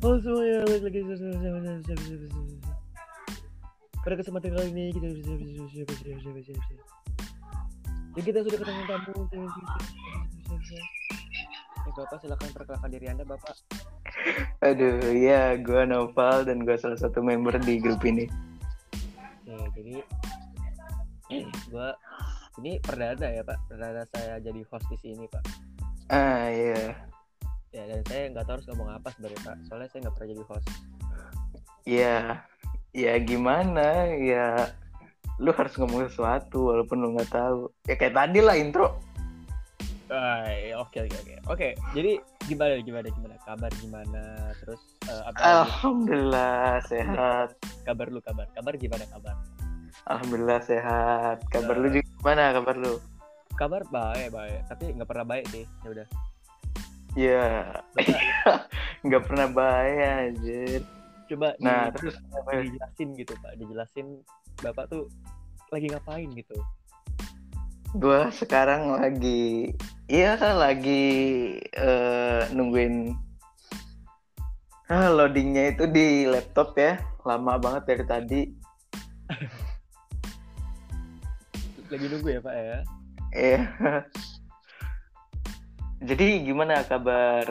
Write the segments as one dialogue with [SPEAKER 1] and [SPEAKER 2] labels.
[SPEAKER 1] Halo semuanya, balik lagi pada kesempatan kali ini kita jadi kita sudah ketemu tamu. Eh, Bapak silakan perkenalkan diri Anda, Bapak.
[SPEAKER 2] Aduh, ya, gue Noval dan gue salah satu member di grup ini.
[SPEAKER 1] Oke, jadi gua ini perdana ya, Pak. Perdana saya jadi host di sini, Pak.
[SPEAKER 2] Ah, iya.
[SPEAKER 1] Ya, dan saya nggak tahu harus ngomong apa sebenarnya, Pak. Soalnya saya nggak pernah jadi host.
[SPEAKER 2] Ya, ya gimana? Ya, lu harus ngomong sesuatu walaupun lu nggak tahu. Ya kayak tadi lah intro.
[SPEAKER 1] Oke oke oke. Oke, jadi gimana gimana gimana? Kabar gimana? Terus eh, apa lagi?
[SPEAKER 2] Alhamdulillah sehat.
[SPEAKER 1] kabar lu kabar? Kabar gimana kabar?
[SPEAKER 2] Alhamdulillah sehat. Kabar lu juga gimana? Kabar lu?
[SPEAKER 1] Kabar baik baik, tapi nggak pernah baik sih. Ya udah.
[SPEAKER 2] Ya,
[SPEAKER 1] Bapak,
[SPEAKER 2] nggak pernah bayar anjir.
[SPEAKER 1] coba
[SPEAKER 2] Nah,
[SPEAKER 1] di-
[SPEAKER 2] terus
[SPEAKER 1] dijelasin gitu, Pak. Dijelasin Bapak tuh lagi ngapain gitu.
[SPEAKER 2] gue sekarang lagi, iya lagi eh, nungguin ah, loadingnya itu di laptop ya. Lama banget dari tadi.
[SPEAKER 1] Lagi nunggu ya, Pak ya.
[SPEAKER 2] Iya. Jadi gimana kabar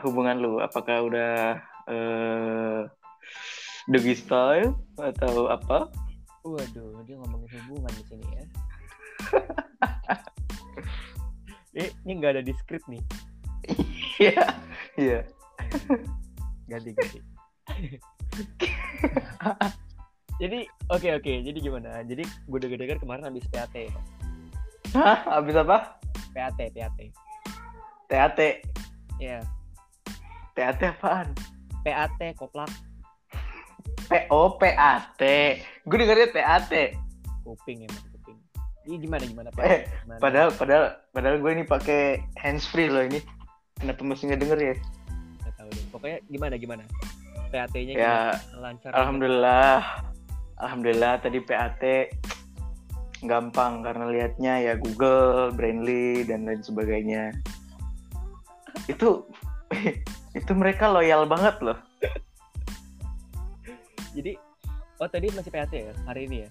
[SPEAKER 2] hubungan lu? Apakah udah eh doggy style atau apa?
[SPEAKER 1] Waduh, dia ngomongin hubungan di sini ya. eh, ini nggak ada di skrip nih.
[SPEAKER 2] Iya, iya.
[SPEAKER 1] Ganti ganti. jadi oke oke. Jadi gimana? Jadi gue dengar-dengar kemarin habis PAT.
[SPEAKER 2] Hah? Abis apa?
[SPEAKER 1] PAT PAT.
[SPEAKER 2] TAT.
[SPEAKER 1] Ya,
[SPEAKER 2] TAT apaan?
[SPEAKER 1] PAT koplak
[SPEAKER 2] PO PAT. Gue dengernya TAT.
[SPEAKER 1] kuping emang kuping. Ini gimana gimana PAT?
[SPEAKER 2] Eh,
[SPEAKER 1] Gimana?
[SPEAKER 2] Padahal padahal padahal gue ini pakai handsfree loh ini. Kenapa masih nggak denger ya?
[SPEAKER 1] Nggak tahu deh. Pokoknya gimana gimana? PAT-nya
[SPEAKER 2] Ya,
[SPEAKER 1] gimana? Lancar.
[SPEAKER 2] Alhamdulillah. Alhamdulillah tadi PAT gampang karena liatnya ya Google, Brainly dan lain sebagainya. Itu itu mereka loyal banget loh.
[SPEAKER 1] Jadi oh tadi masih PAT ya hari ini ya?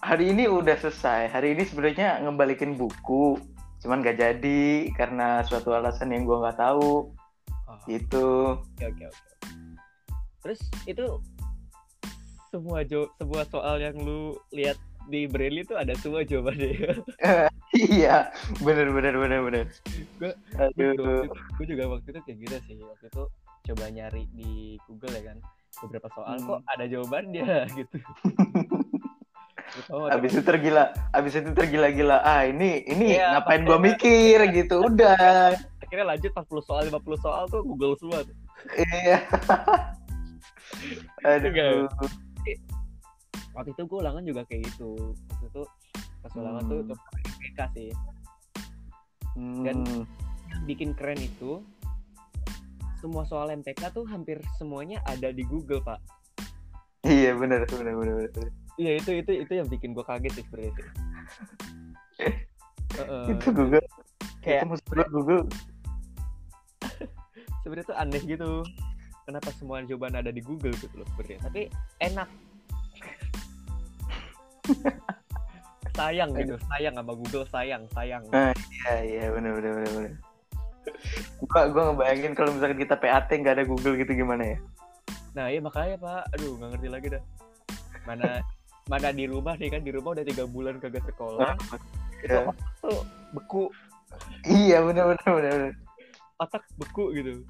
[SPEAKER 2] Hari ini udah selesai. Hari ini sebenarnya ngembalikin buku, cuman gak jadi karena suatu alasan yang gua nggak tahu.
[SPEAKER 1] Oh,
[SPEAKER 2] Gitu.
[SPEAKER 1] Oke oke oke. Terus itu semua jo semua soal yang lu lihat di Braille itu ada semua jawabannya.
[SPEAKER 2] iya, bener bener bener bener.
[SPEAKER 1] Gue juga waktu itu kayak gitu sih. Waktu itu coba nyari di Google ya kan beberapa soal
[SPEAKER 2] Hmm.
[SPEAKER 1] kok ada jawabannya gitu. Oh,
[SPEAKER 2] Abis itu tergila, abis itu tergila-gila. Ah ini ini
[SPEAKER 1] Iya,
[SPEAKER 2] ngapain
[SPEAKER 1] ada.
[SPEAKER 2] mikir gitu. Udah.
[SPEAKER 1] akhirnya lanjut 40 soal 50 soal tuh Google semua.
[SPEAKER 2] Iya. Aduh.
[SPEAKER 1] Waktu itu gue ulangan juga kayak gitu. Waktu itu pas ulangan tuh
[SPEAKER 2] Hmm.
[SPEAKER 1] untuk IPK sih.
[SPEAKER 2] Hmm.
[SPEAKER 1] Dan- bikin keren itu semua soal MTK tuh hampir semuanya ada di Google pak.
[SPEAKER 2] Iya benar benar benar benar.
[SPEAKER 1] Iya itu itu itu yang bikin gue kaget sih sebenarnya sih. Heeh.
[SPEAKER 2] Itu Google.
[SPEAKER 1] kayak
[SPEAKER 2] Itu maksud gua Google.
[SPEAKER 1] sebenarnya tuh aneh gitu. Kenapa semua jawaban ada di Google gitu loh sebenarnya. Tapi enak. sayang gitu, sayang sama Google sayang, sayang.
[SPEAKER 2] Iya iya benar benar benar benar. Gua gua ngebayangin kalau misalkan kita PAT nggak ada Google gitu gimana ya?
[SPEAKER 1] Nah iya makanya pak, aduh nggak ngerti lagi dah. Mana mana di rumah nih kan di rumah udah tiga bulan kagak sekolah. Itu
[SPEAKER 2] Iya.
[SPEAKER 1] otak tuh beku,
[SPEAKER 2] Iya benar benar benar benar.
[SPEAKER 1] otak beku gitu.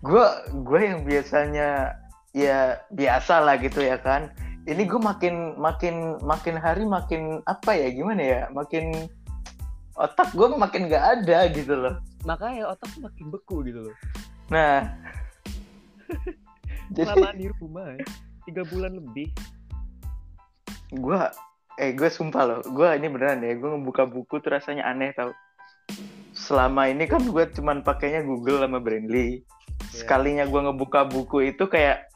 [SPEAKER 2] Gua gua yang biasanya ya biasa lah gitu ya kan. Ini gue makin makin makin hari makin apa ya gimana ya? Makin otak gue makin nggak ada gitu loh.
[SPEAKER 1] Makanya otak makin beku gitu loh.
[SPEAKER 2] Nah, jadi
[SPEAKER 1] di rumah tiga bulan lebih.
[SPEAKER 2] gue eh gue sumpah loh, gue ini beneran ya, gue ngebuka buku tuh rasanya aneh tau. Selama ini kan gue cuman pakainya Google sama Brainly.
[SPEAKER 1] Iya.
[SPEAKER 2] Sekalinya gue ngebuka buku itu kayak,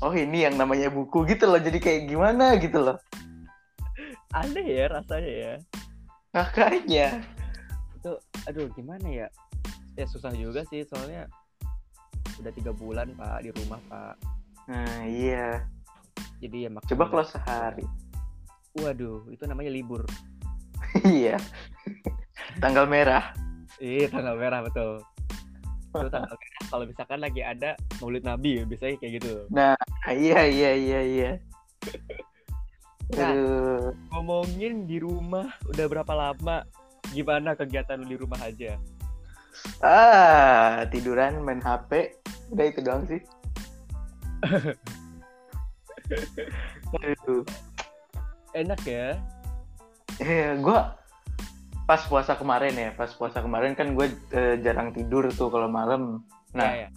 [SPEAKER 2] oh ini yang namanya buku gitu loh. Jadi kayak gimana gitu loh.
[SPEAKER 1] Aneh ya rasanya ya.
[SPEAKER 2] Makanya.
[SPEAKER 1] Itu aduh gimana ya? Ya susah juga sih soalnya udah tiga bulan pak di rumah pak
[SPEAKER 2] Nah, iya.
[SPEAKER 1] jadi ya
[SPEAKER 2] Coba kalau sehari.
[SPEAKER 1] waduh itu namanya libur
[SPEAKER 2] iya. Tanggal merah.
[SPEAKER 1] iya tanggal merah betul itu tanggal merah kalau misalkan lagi ada maulid nabi biasanya kayak gitu
[SPEAKER 2] Nah, iya iya iya iya.
[SPEAKER 1] Nah.
[SPEAKER 2] Aduh.
[SPEAKER 1] ngomongin di rumah udah berapa lama gimana kegiatan lu di rumah aja
[SPEAKER 2] Ah, tiduran main HP. Udah itu doang sih. Aduh.
[SPEAKER 1] enak ya
[SPEAKER 2] Eh, gua pas puasa kemarin ya, pas puasa kemarin kan gue jarang tidur tuh kalau malam. Nah,
[SPEAKER 1] Ya, ya.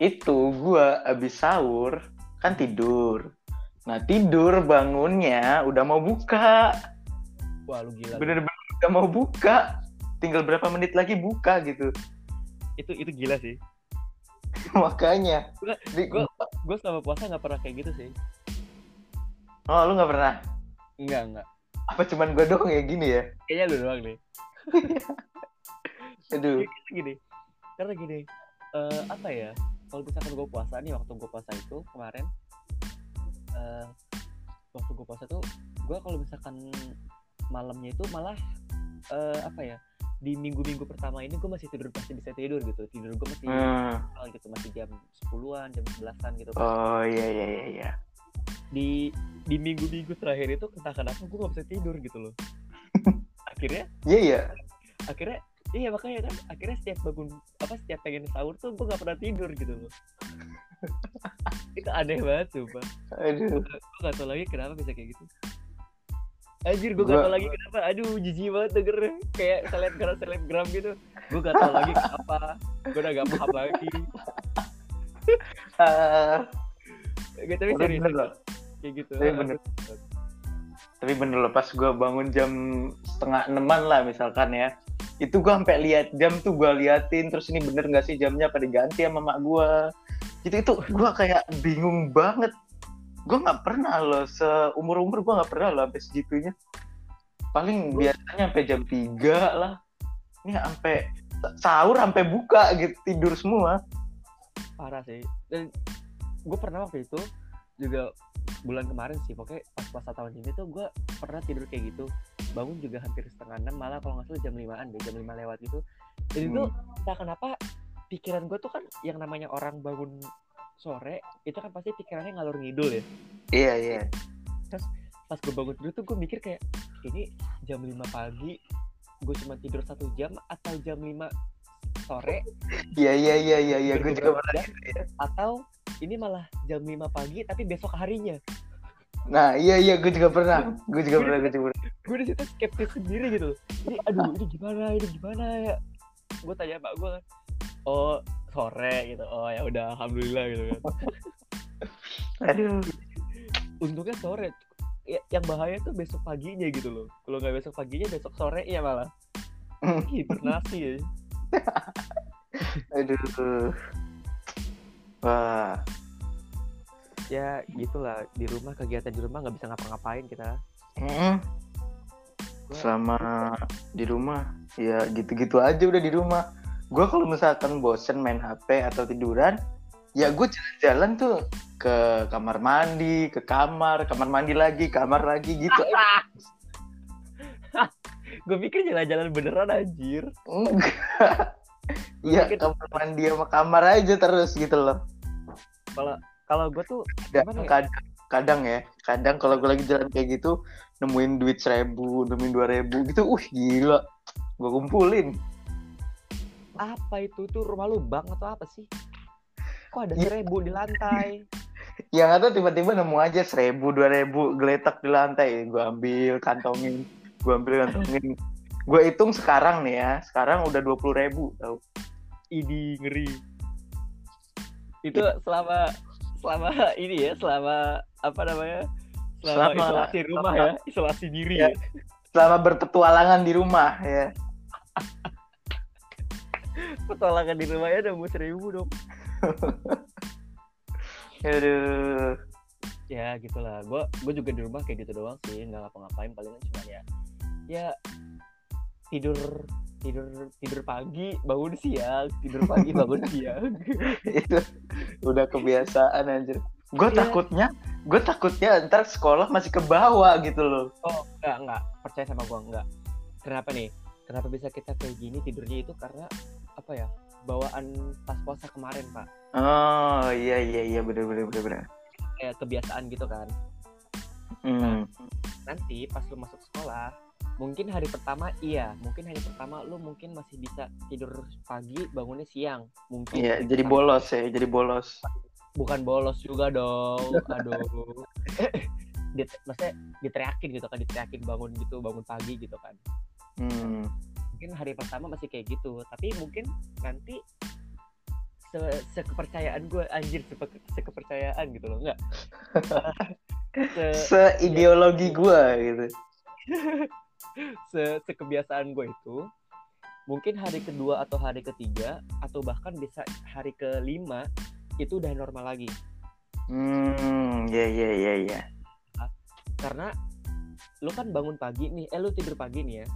[SPEAKER 2] itu gua abis sahur kan tidur. Nah, tidur bangunnya udah mau buka.
[SPEAKER 1] wah lu gila.
[SPEAKER 2] Bener-bener udah mau buka. Tinggal berapa menit lagi buka gitu.
[SPEAKER 1] itu itu gila sih
[SPEAKER 2] Makanya.
[SPEAKER 1] Gua- gue selama puasa nggak pernah kayak gitu sih
[SPEAKER 2] Oh, lu nggak pernah?
[SPEAKER 1] enggak enggak
[SPEAKER 2] Apa cuman gue doang ya gini ya?
[SPEAKER 1] kayaknya lu doang deh
[SPEAKER 2] Aduh.
[SPEAKER 1] Karena gini karena gini eh, apa ya kalau misalkan gue puasa nih waktu gue puasa itu kemarin eh, waktu gue puasa tuh gue kalau misalkan malamnya itu malah eh, apa ya di minggu-minggu pertama ini gue masih tidur masih bisa tidur gitu tidur gue masih
[SPEAKER 2] Hmm.
[SPEAKER 1] gitu masih jam 10-an jam 11-an gitu
[SPEAKER 2] Oh iya iya iya iya.
[SPEAKER 1] Di di minggu-minggu terakhir itu entah kenapa gue gak bisa tidur gitu loh. Akhirnya
[SPEAKER 2] Iya iya.
[SPEAKER 1] akhirnya iya makanya kan akhirnya setiap bangun apa setiap pengen sahur tuh gue gak pernah tidur gitu loh. Itu aneh banget sumpah.
[SPEAKER 2] Aduh.
[SPEAKER 1] gue gak tau lagi kenapa bisa kayak gitu. Anjir gue gak tau lagi kenapa. Aduh jijik banget denger Kayak selebgram selebgram gitu. Gue gak tau lagi kenapa. Gue udah gak paham lagi.
[SPEAKER 2] Ah,
[SPEAKER 1] Gak tapi serius. Kayak gitu
[SPEAKER 2] Tapi bener. Tapi bener loh pas gue bangun jam setengah enaman lah misalkan ya. Itu gue sampai lihat jam tuh gue liatin terus ini bener nggak sih jamnya pada diganti sama mak gue. Gitu itu gue kayak bingung banget. Gue nggak pernah loh seumur umur gue nggak pernah loh sampai segitunya. Paling biasanya sampai jam 3 lah. Ini sampai sahur sampai buka gitu tidur semua.
[SPEAKER 1] Parah sih Dan gue pernah waktu itu Juga bulan kemarin sih Pokoknya pas puasa tahun ini tuh gue pernah tidur kayak gitu. Bangun juga hampir setengah enam Malah kalau nggak salah jam limaan deh Jam lima lewat gitu. Dan itu entah kenapa Pikiran gue tuh kan Yang namanya orang bangun sore Itu kan pasti pikirannya ngalur ngidul ya.
[SPEAKER 2] Iya iya.
[SPEAKER 1] Pas gue bangun tidur tuh gue mikir kayak Ini jam 5 pagi Gue cuma tidur satu jam Atau jam 5 sore
[SPEAKER 2] Iya iya iya iya iya. Gue juga pernah.
[SPEAKER 1] jam, atau ini malah jam 5 pagi tapi besok harinya
[SPEAKER 2] Nah iya iya gue juga pernah. Gue juga pernah. Gue juga pernah.
[SPEAKER 1] gue di situ skeptis sendiri gitu ini aduh ini gimana ini gimana ya gue tanya pak gue kan oh sore gitu oh ya udah alhamdulillah gitu kan
[SPEAKER 2] Aduh.
[SPEAKER 1] untungnya sore ya, yang bahaya tuh besok paginya gitu loh kalau nggak besok paginya besok sore ya malah hibernasi ya
[SPEAKER 2] Aduh. Wah.
[SPEAKER 1] ya gitulah di rumah kegiatan di rumah nggak bisa ngapa-ngapain kita
[SPEAKER 2] Mm. Selama di rumah, ya gitu-gitu aja udah di rumah. Gue kalau misalkan bosen main HP atau tiduran, ya gue jalan-jalan tuh ke kamar mandi, ke kamar, kamar mandi lagi, kamar lagi gitu.
[SPEAKER 1] gue pikir jalan-jalan beneran anjir
[SPEAKER 2] Enggak. Iya,
[SPEAKER 1] pikir-
[SPEAKER 2] kamar mandi sama kamar aja terus gitu loh.
[SPEAKER 1] kalau kalau gue tuh
[SPEAKER 2] Dan
[SPEAKER 1] Gimana ya?
[SPEAKER 2] kadang, kadang ya, kadang kalau gue lagi jalan kayak gitu, nemuin duit seribu, nemuin dua ribu gitu, uh gila, gue kumpulin.
[SPEAKER 1] apa itu tuh rumah lu bang atau apa sih kok ada
[SPEAKER 2] Iya.
[SPEAKER 1] seribu di lantai
[SPEAKER 2] Yang ada tiba-tiba nemu aja seribu, dua ribu geletak di lantai, gue ambil kantongin, gue ambil kantongin. Gue hitung sekarang nih ya, sekarang udah dua puluh ribu, tau.
[SPEAKER 1] ini ngeri itu selama selama ini ya selama apa namanya selama,
[SPEAKER 2] Selama-
[SPEAKER 1] isolasi rumah
[SPEAKER 2] selama-
[SPEAKER 1] ya isolasi diri
[SPEAKER 2] Ya.
[SPEAKER 1] ya,
[SPEAKER 2] Selama berpetualangan di rumah ya.
[SPEAKER 1] petualangan di rumah ya nemu seribu dong
[SPEAKER 2] Aduh.
[SPEAKER 1] ya gitulah gue gue juga di rumah kayak gitu doang sih nggak ngapa-ngapain palingan cuma ya ya tidur tidur tidur pagi bangun siang. Tidur pagi bangun siang.
[SPEAKER 2] Itu udah kebiasaan anjir. Gue
[SPEAKER 1] Iya.
[SPEAKER 2] takutnya gue takutnya ntar sekolah masih ke bawah gitu loh.
[SPEAKER 1] Oh enggak enggak. Percaya sama gua enggak. Kenapa nih? Kenapa bisa kita kayak gini tidurnya itu karena apa ya bawaan pas puasa kemarin pak.
[SPEAKER 2] Oh iya iya iya. Bener bener bener bener.
[SPEAKER 1] Kayak kebiasaan gitu kan.
[SPEAKER 2] Hmm.
[SPEAKER 1] nanti pas lu masuk sekolah mungkin hari pertama iya. Mungkin hari pertama lu mungkin masih bisa tidur pagi bangunnya siang. Mungkin
[SPEAKER 2] iya jadi bolos ya jadi bolos.
[SPEAKER 1] Bukan bolos juga dong aduh. Dit, maksudnya diteriakin gitu kan diteriakin bangun gitu bangun pagi gitu kan.
[SPEAKER 2] Hmm.
[SPEAKER 1] mungkin hari pertama masih kayak gitu tapi mungkin nanti se sekepercayaan gue anjir sepe- sekepercayaan gitu loh enggak. Se
[SPEAKER 2] seideologi gue gitu
[SPEAKER 1] se sekebiasaan gue itu mungkin hari kedua atau hari ketiga atau bahkan bisa hari kelima itu udah normal lagi.
[SPEAKER 2] Hmm iya iya iya iya.
[SPEAKER 1] Karena lu kan bangun pagi nih eh lu tidur pagi nih ya.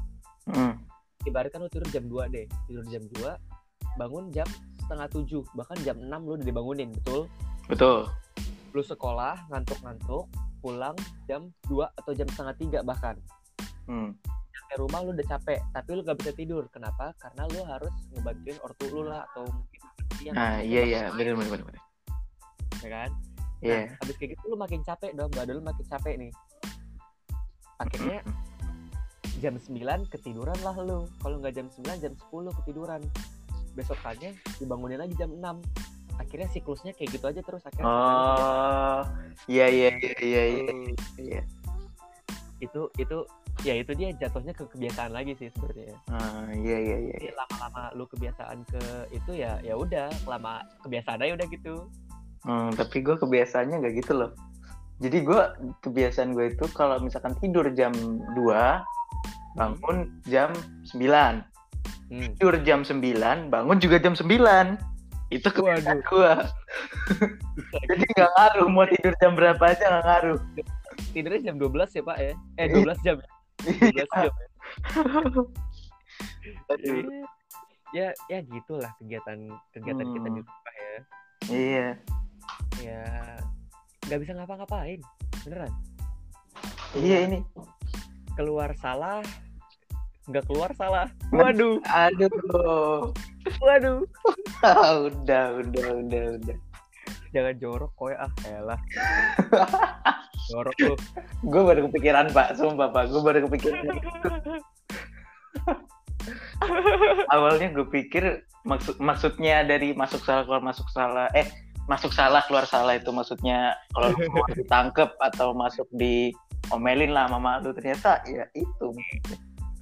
[SPEAKER 2] Hmm.
[SPEAKER 1] ibaratkan lu tidur jam 2 deh tidur jam 2 bangun jam setengah tujuh bahkan jam 6 lu udah dibangunin betul?
[SPEAKER 2] Betul.
[SPEAKER 1] Lu sekolah ngantuk-ngantuk pulang jam 2 atau jam setengah tiga bahkan
[SPEAKER 2] hmm.
[SPEAKER 1] sampai rumah lu udah capek tapi lu gak bisa tidur. Kenapa? Karena lu harus ngebantuin ortu lu lah atau mungkin yang
[SPEAKER 2] nah iya iya. bener bener bener bener.
[SPEAKER 1] Ya kan?
[SPEAKER 2] Iya.
[SPEAKER 1] nah, habis kayak gitu lu makin capek dong. Badan lu makin capek nih. Akhirnya jam 9 ketiduran lah lu. Kalau nggak jam 9 jam 10 ketiduran. Besokannya dibangunin lagi jam 6 akhirnya siklusnya kayak gitu aja terus. Akhirnya
[SPEAKER 2] oh iya iya iya iya iya iya.
[SPEAKER 1] Itu itu ya itu dia jatuhnya ke kebiasaan lagi sih sebenarnya.
[SPEAKER 2] Ah, iya iya iya
[SPEAKER 1] Jadi lama-lama lu kebiasaan ke itu ya ya udah lama kebiasaan aja udah gitu.
[SPEAKER 2] Hmm, tapi gue kebiasaannya nggak gitu loh. Jadi gue kebiasaan gue itu kalau misalkan tidur jam 2 bangun jam 9
[SPEAKER 1] hmm.
[SPEAKER 2] tidur jam 9 bangun juga jam 9 itu kebiasaan gue jadi nggak ngaruh mau tidur jam berapa aja nggak ngaruh.
[SPEAKER 1] Tidurnya jam 12 ya pak ya? Eh 12 jam. ya 12 jam ya.
[SPEAKER 2] Aduh,
[SPEAKER 1] ya ya gitulah kegiatan kegiatan kita di
[SPEAKER 2] Hmm.
[SPEAKER 1] rumah ya.
[SPEAKER 2] Iya.
[SPEAKER 1] Ya nggak bisa ngapa-ngapain beneran.
[SPEAKER 2] Iya ini.
[SPEAKER 1] Keluar salah nggak keluar salah. Waduh.
[SPEAKER 2] Aduh.
[SPEAKER 1] Waduh.
[SPEAKER 2] Udah udah udah udah.
[SPEAKER 1] Jangan jorok koy. Ah elah jorok lu.
[SPEAKER 2] Gue baru kepikiran pak. Sumpah pak. Gue baru kepikiran. Awalnya gue pikir maksud maksudnya dari masuk salah keluar masuk salah eh masuk salah keluar salah itu maksudnya kalau ditangkep atau masuk di omelin lah mama lu ternyata ya itu.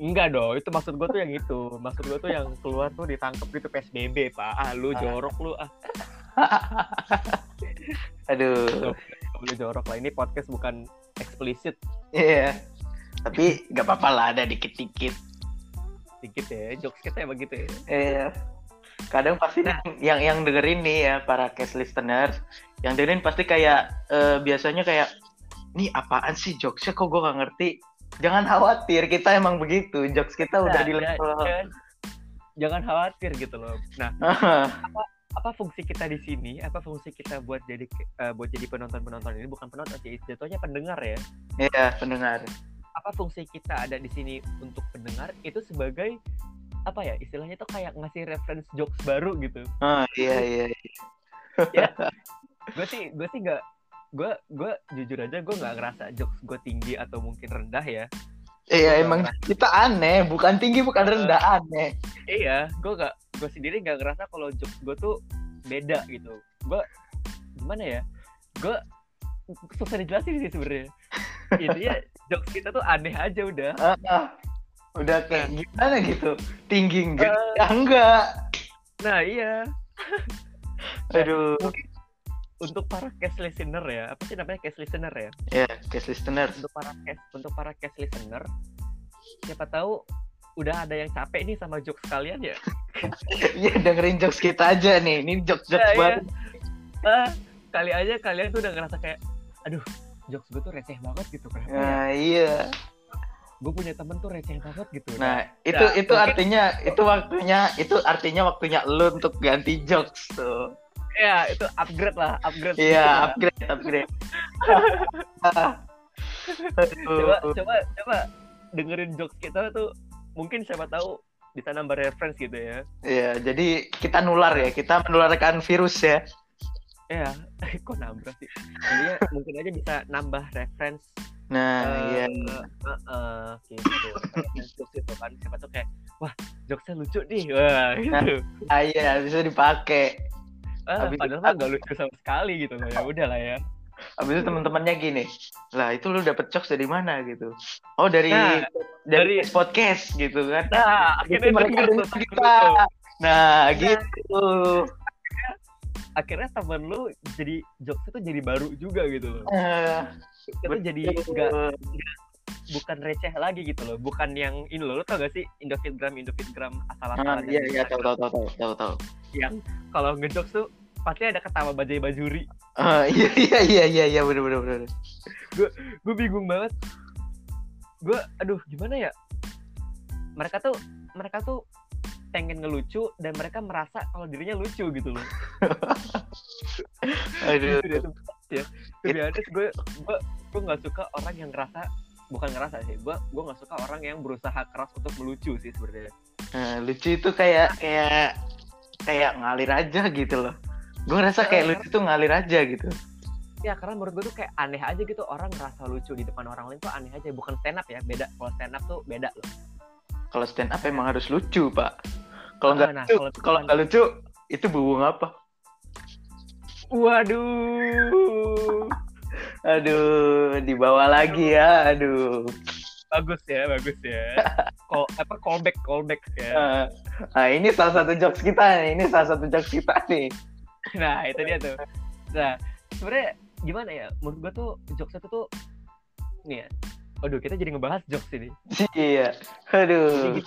[SPEAKER 1] Enggak dong, itu maksud gue tuh yang itu. Maksud gue tuh yang keluar tuh ditangkap gitu PSBB, Pak. Ah, lu jorok lu. Ah,
[SPEAKER 2] aduh
[SPEAKER 1] lu jorok lah. Ini podcast bukan eksplisit
[SPEAKER 2] iya tapi nggak apa-apa lah ada dikit-dikit
[SPEAKER 1] dikit ya. Jokes kita emang gitu ya.
[SPEAKER 2] Iya. Kadang pasti yang yang dengerin nih ya para case listeners, yang dengerin pasti kayak eh, biasanya kayak nih apaan sih jokesnya kok gue gak ngerti. Jangan khawatir, kita emang begitu. Jokes kita udah
[SPEAKER 1] Nah,
[SPEAKER 2] di
[SPEAKER 1] ya,
[SPEAKER 2] level.
[SPEAKER 1] jangan, jangan khawatir gitu loh. Nah, apa fungsi kita di sini? Apa fungsi kita buat jadi eh, buat jadi penonton-penonton ini bukan penonton sih, jatuhnya pendengar ya.
[SPEAKER 2] Iya, pendengar.
[SPEAKER 1] Apa fungsi kita ada di sini untuk pendengar itu sebagai apa ya istilahnya tuh kayak ngasih reference jokes baru gitu.
[SPEAKER 2] Oh, iya iya.
[SPEAKER 1] gue sih gue sih nggak gue gue jujur aja gue nggak ngerasa jokes gue tinggi atau mungkin rendah ya
[SPEAKER 2] Iya emang kita aneh, bukan tinggi bukan rendah aneh.
[SPEAKER 1] iya gue nggak gue sendiri nggak ngerasa kalau jokes gue tuh beda gitu gue gimana ya gue susah dijelasin sih sebenarnya intinya jokes kita tuh aneh aja udah
[SPEAKER 2] Ah, ah. Udah kayak gimana gitu? Tinggi enggak? Ya, enggak.
[SPEAKER 1] nah iya
[SPEAKER 2] Aduh.
[SPEAKER 1] Untuk para cast listener ya apa sih namanya cast listener ya
[SPEAKER 2] Ya, case listeners.
[SPEAKER 1] untuk para cast untuk para cast listener siapa tahu udah ada yang capek nih sama jokes kalian ya
[SPEAKER 2] Iya dengerin jokes kita aja nih. Ini jokes jokes
[SPEAKER 1] Iya, iya.
[SPEAKER 2] baru.
[SPEAKER 1] ah, kali aja kalian tuh udah ngerasa kayak aduh jokes gue tuh receh banget gitu kenapa ya
[SPEAKER 2] Nah, iya.
[SPEAKER 1] gue punya temen tuh receh banget gitu
[SPEAKER 2] Nah, itu
[SPEAKER 1] Ya,
[SPEAKER 2] itu
[SPEAKER 1] mungkin-
[SPEAKER 2] artinya itu waktunya itu artinya waktunya lu untuk ganti jokes tuh.
[SPEAKER 1] Ya itu upgrade lah upgrade
[SPEAKER 2] Iya, upgrade, upgrade.
[SPEAKER 1] coba coba coba dengerin jokes kita tuh mungkin siapa tahu bisa nambah reference gitu ya
[SPEAKER 2] Iya, jadi kita nular ya, kita menularkan virus ya.
[SPEAKER 1] ya kok nambah sih Intinya mungkin aja bisa nambah reference
[SPEAKER 2] Nah, iya.
[SPEAKER 1] eh, eh, eh, gitu jokes itu kan siapa tuh kayak wah jokesnya lucu nih wah gitu
[SPEAKER 2] Ah, iya, bisa dipakai.
[SPEAKER 1] Ah,
[SPEAKER 2] habis-
[SPEAKER 1] padahal mah nggak lucu sama sekali gitu loh ya udah lah ya
[SPEAKER 2] Habis itu teman-temannya gini, lah itu lu dapet jokes dari mana gitu? Oh dari
[SPEAKER 1] Nah,
[SPEAKER 2] dari,
[SPEAKER 1] dari-
[SPEAKER 2] podcast gitu kan?
[SPEAKER 1] nah
[SPEAKER 2] Itu
[SPEAKER 1] akhirnya
[SPEAKER 2] mereka
[SPEAKER 1] denger
[SPEAKER 2] denger
[SPEAKER 1] tuh temen
[SPEAKER 2] kita.
[SPEAKER 1] lu.
[SPEAKER 2] Nah, gitu.
[SPEAKER 1] akhirnya temen lu jadi jokes itu jadi baru juga gitu loh
[SPEAKER 2] Eh,
[SPEAKER 1] itu jadi nggak bukan receh lagi gitu loh bukan yang ini loh lo tau gak sih Indofitgram Indofitgram
[SPEAKER 2] Ah,
[SPEAKER 1] asal-asalan
[SPEAKER 2] iya iya tahu tahu tahu tahu tahu tahu.
[SPEAKER 1] yang kalau ngejokes tuh pasti ada ketawa bajai bajuri
[SPEAKER 2] Ah, iya iya iya iya iya benar benar benar.
[SPEAKER 1] gue bingung banget gue aduh gimana ya mereka tuh mereka tuh pengen ngelucu dan mereka merasa kalau dirinya lucu gitu loh
[SPEAKER 2] Aduh.
[SPEAKER 1] Itu dia tuh, ya to be honest gue gue gue nggak suka orang yang ngerasa bukan ngerasa sih gue gue nggak suka orang yang berusaha keras untuk melucu sih sebenarnya
[SPEAKER 2] Nah, lucu itu kayak kayak kayak ngalir aja gitu loh. Gue ngerasa kayak
[SPEAKER 1] Eh,
[SPEAKER 2] lucu tuh ngalir aja gitu.
[SPEAKER 1] ya karena menurut gue tuh kayak aneh aja gitu orang ngerasa lucu di depan orang lain tuh aneh aja bukan stand up ya beda kalau stand up tuh beda loh
[SPEAKER 2] Kalau stand up emang harus lucu pak. Kalau nggak
[SPEAKER 1] Ah, nah,
[SPEAKER 2] lucu,
[SPEAKER 1] kalau-
[SPEAKER 2] kalau nggak lucu itu buang apa?
[SPEAKER 1] waduh
[SPEAKER 2] Aduh, dibawa lagi ya. Aduh.
[SPEAKER 1] bagus ya bagus ya call apa callback callback ya
[SPEAKER 2] Nah, ini salah satu jokes kita nih. Ini salah satu jokes kita nih.
[SPEAKER 1] nah itu dia tuh nah sebenarnya gimana ya menurut gue tuh jokes itu tuh nih ya Waduh, kita jadi ngebahas jokes ini.
[SPEAKER 2] Iya. Aduh.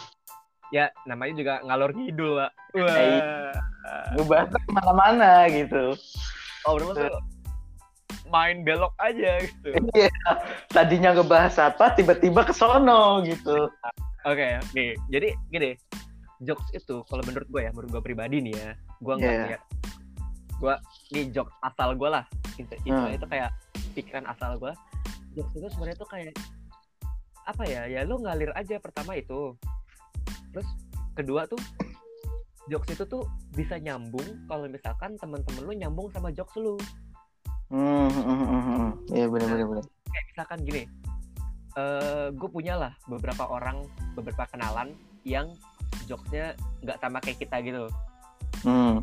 [SPEAKER 1] Ya, namanya juga ngalor ngidul, Pak. Wah.
[SPEAKER 2] Iya. Ngebahas ke mana-mana gitu.
[SPEAKER 1] Oh, udah masuk main belok aja gitu.
[SPEAKER 2] Iya. Tadinya ngebahas apa, tiba-tiba ke sono gitu.
[SPEAKER 1] Oke, nih. Jadi gini, jokes itu kalau menurut gue ya, menurut gue pribadi nih ya, gue nggak
[SPEAKER 2] Iya.
[SPEAKER 1] lihat. Gue nih jokes asal gue lah. Itu, itu,
[SPEAKER 2] Hmm.
[SPEAKER 1] itu kayak pikiran asal gue. Jokes itu sebenarnya tuh kayak apa ya? Ya lu ngalir aja pertama itu. Terus kedua tuh jokes itu tuh bisa nyambung kalau misalkan teman-teman lu nyambung sama jokes lu.
[SPEAKER 2] Hmm, hmm, hmm, hmm, hmm. Iya benar-benar benar.
[SPEAKER 1] kayak misalkan gini eh gue punya lah beberapa orang beberapa kenalan yang jokesnya nggak sama kayak kita gitu
[SPEAKER 2] Hmm.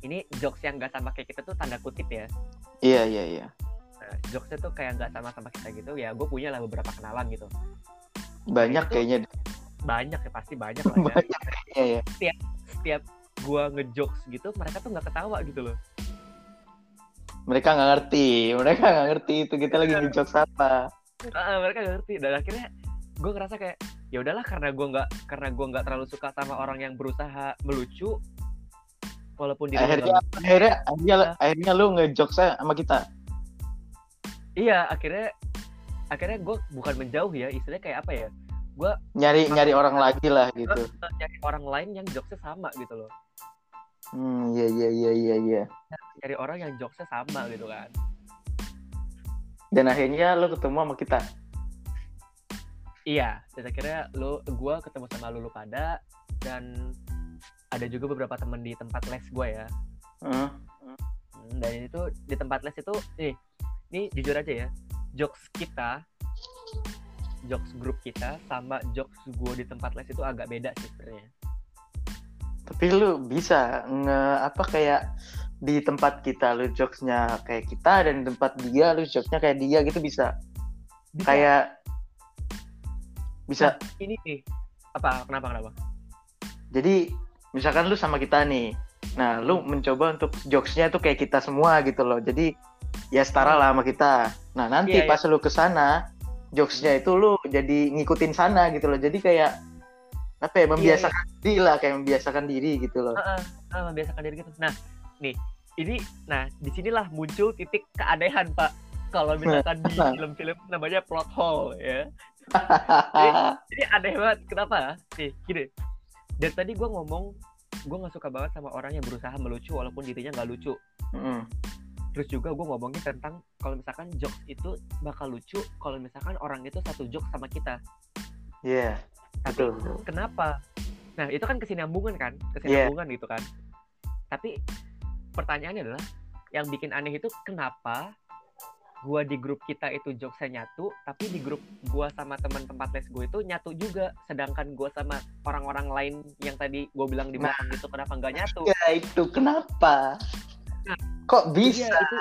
[SPEAKER 1] ini jokes yang nggak sama kayak kita tuh tanda kutip ya
[SPEAKER 2] Iya iya iya.
[SPEAKER 1] nah, jokesnya tuh kayak nggak sama sama kita gitu ya gue punya lah beberapa kenalan gitu
[SPEAKER 2] Banyak
[SPEAKER 1] Itu-
[SPEAKER 2] kayaknya.
[SPEAKER 1] banyak ya pasti banyak lah ya
[SPEAKER 2] Banyak kayaknya ya.
[SPEAKER 1] setiap gue ngejokes gitu mereka tuh nggak ketawa gitu loh
[SPEAKER 2] Mereka nggak ngerti. Mereka nggak ngerti itu kita lagi ngejokes apa.
[SPEAKER 1] Ah, mereka nggak ngerti dan akhirnya gue ngerasa kayak ya udahlah karena gue nggak karena gue nggak terlalu suka sama orang yang berusaha melucu walaupun dia
[SPEAKER 2] Akhirnya akhirnya akhirnya, akhirnya lu ngejokes sama kita.
[SPEAKER 1] iya akhirnya akhirnya gue bukan menjauh ya istilahnya kayak apa ya
[SPEAKER 2] Nyari nyari orang lagi lah gitu.
[SPEAKER 1] gue nyari orang lain yang jokesnya sama gitu loh
[SPEAKER 2] Hmm, iya iya iya iya iya.
[SPEAKER 1] Nyari orang yang jokesnya sama gitu kan
[SPEAKER 2] Dan akhirnya lu ketemu sama kita.
[SPEAKER 1] iya dan akhirnya lo gue ketemu sama lulu pada dan ada juga beberapa temen di tempat les gue ya.
[SPEAKER 2] Hmm,
[SPEAKER 1] dan itu di tempat les itu nih ini jujur aja ya jokes kita jokes grup kita sama jokes gue di tempat les itu agak beda sih sebenarnya
[SPEAKER 2] Tapi lu bisa nge apa kayak di tempat kita lu jokesnya kayak kita dan di tempat dia lu jokesnya kayak dia gitu bisa.
[SPEAKER 1] Bisa.
[SPEAKER 2] Kayak bisa.
[SPEAKER 1] ini nih apa kenapa kenapa
[SPEAKER 2] Jadi misalkan lu sama kita nih. Nah, lu mencoba untuk jokesnya tuh kayak kita semua gitu loh. Jadi ya setara lah sama kita. Nah, nanti
[SPEAKER 1] Iya,
[SPEAKER 2] pas lu ke sana, jokesnya itu lu jadi ngikutin sana gitu loh. Jadi kayak apa
[SPEAKER 1] Iya,
[SPEAKER 2] ya membiasakan diri lah kayak membiasakan diri gitu loh.
[SPEAKER 1] Heeh, ah, membiasakan diri gitu. Nah, nih, ini nah di sinilah muncul titik keanehan, Pak. Kalau misalkan di
[SPEAKER 2] Nah.
[SPEAKER 1] film-film namanya plot hole ya. jadi aneh banget kenapa nih gini dari tadi gue ngomong gue nggak suka banget sama orang yang berusaha melucu walaupun dirinya nggak lucu
[SPEAKER 2] Mm.
[SPEAKER 1] terus juga gue ngomongin tentang kalau misalkan jokes itu bakal lucu kalau misalkan orang itu satu jokes sama kita
[SPEAKER 2] Iya,
[SPEAKER 1] tapi
[SPEAKER 2] betul. betul.
[SPEAKER 1] kenapa nah itu kan kesinambungan kan
[SPEAKER 2] Iya.
[SPEAKER 1] kesinambungan gitu kan tapi pertanyaannya adalah yang bikin aneh itu kenapa gua di grup kita itu jokesnya nyatu tapi di grup gua sama teman tempat les gue itu nyatu juga sedangkan gua sama orang-orang lain yang tadi gue bilang di belakang itu kenapa nggak nyatu
[SPEAKER 2] Ya itu kenapa?
[SPEAKER 1] Nah,
[SPEAKER 2] Kok
[SPEAKER 1] Iya,
[SPEAKER 2] bisa?
[SPEAKER 1] itu,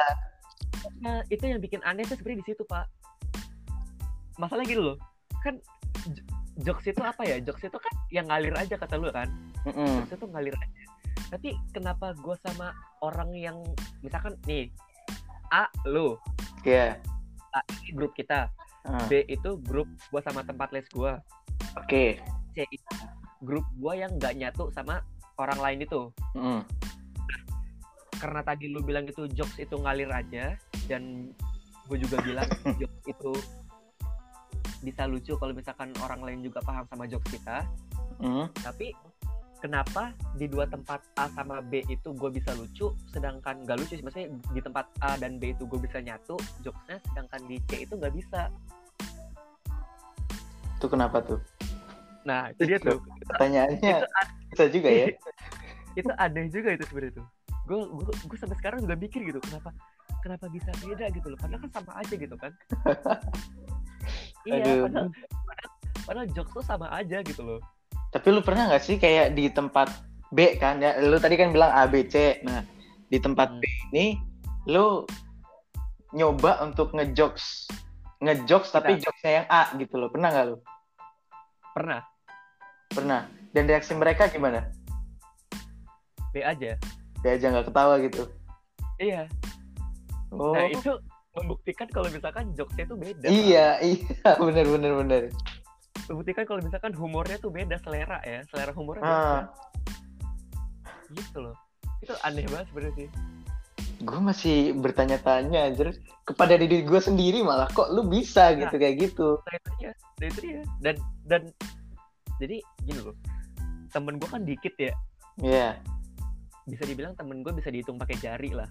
[SPEAKER 1] nah, itu yang bikin aneh tuh sebenarnya di situ pak masalah gitu loh kan jokes itu apa ya jokes itu kan yang ngalir aja kata lu kan
[SPEAKER 2] Mm-mm.
[SPEAKER 1] jokes itu ngalir aja tapi kenapa gue sama orang yang misalkan nih A lu
[SPEAKER 2] Iya.
[SPEAKER 1] A ini grup kita
[SPEAKER 2] Ah,
[SPEAKER 1] B itu grup gue sama tempat les gue
[SPEAKER 2] Oke.
[SPEAKER 1] C itu grup gue yang nggak nyatu sama orang lain itu
[SPEAKER 2] Mm.
[SPEAKER 1] karena tadi lu bilang itu jokes itu ngalir aja dan gue juga bilang jokes itu bisa lucu kalau misalkan orang lain juga paham sama jokes kita
[SPEAKER 2] Mm.
[SPEAKER 1] tapi kenapa di dua tempat A sama B itu gue bisa lucu sedangkan gak lucu sih. Maksudnya di tempat A dan B itu gue bisa nyatu jokesnya sedangkan di C itu nggak bisa.
[SPEAKER 2] Itu kenapa tuh?
[SPEAKER 1] nah itu dia tuh.
[SPEAKER 2] Pertanyaannya
[SPEAKER 1] itu,
[SPEAKER 2] bisa juga ya.
[SPEAKER 1] itu aneh juga itu sebenarnya tuh. Gue gue gue sampai sekarang juga mikir gitu kenapa kenapa bisa beda gitu loh. Padahal kan sama aja gitu kan. Iya padahal, padahal padahal jokes tuh sama aja gitu loh
[SPEAKER 2] Tapi lu pernah nggak sih kayak di tempat B kan ya? Lu tadi kan bilang A B C. Nah, di tempat
[SPEAKER 1] Hmm.
[SPEAKER 2] B ini lu nyoba untuk ngejokes ngejokes tapi
[SPEAKER 1] Nah.
[SPEAKER 2] jokesnya yang A gitu loh. Pernah nggak lu?
[SPEAKER 1] pernah
[SPEAKER 2] Pernah. Dan reaksi mereka gimana?
[SPEAKER 1] B aja
[SPEAKER 2] Dia aja nggak ketawa gitu.
[SPEAKER 1] iya
[SPEAKER 2] Oh.
[SPEAKER 1] nah itu membuktikan kalau misalkan jokesnya itu beda
[SPEAKER 2] iya, iya, bener bener bener.
[SPEAKER 1] Membuktikan kalau misalkan humornya tuh beda selera ya. Selera humornya
[SPEAKER 2] Ah.
[SPEAKER 1] gitu loh. Itu aneh banget sebenarnya sih.
[SPEAKER 2] Gue masih bertanya-tanya anjir kepada diri gue sendiri malah kok lu bisa? Gitu kayak gitu.
[SPEAKER 1] nah itu dia nah itu dia dan dan jadi gini loh. Temen gue kan dikit ya.
[SPEAKER 2] Iya.
[SPEAKER 1] bisa dibilang temen gue bisa dihitung pakai jari lah.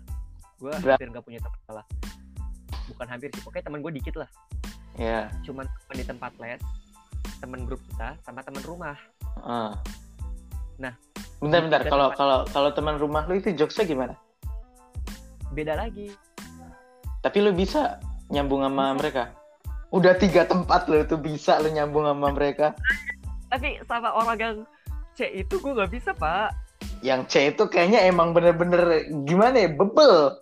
[SPEAKER 1] Gue hampir nggak punya teman lah. Bukan hampir sih pokoknya temen gue dikit lah.
[SPEAKER 2] Iya.
[SPEAKER 1] cuman temen di tempat les temen grup kita sama temen rumah
[SPEAKER 2] Ah.
[SPEAKER 1] Nah,
[SPEAKER 2] bentar-bentar
[SPEAKER 1] tiga
[SPEAKER 2] kalau kalau kalau teman rumah lu itu jokesnya gimana?
[SPEAKER 1] beda lagi
[SPEAKER 2] Tapi lu bisa nyambung sama
[SPEAKER 1] Bisa.
[SPEAKER 2] mereka? Udah tiga tempat lu tuh bisa lu nyambung sama mereka.
[SPEAKER 1] tapi sama orang yang C itu gue nggak bisa pak
[SPEAKER 2] Yang C itu kayaknya emang bener-bener gimana ya bebel.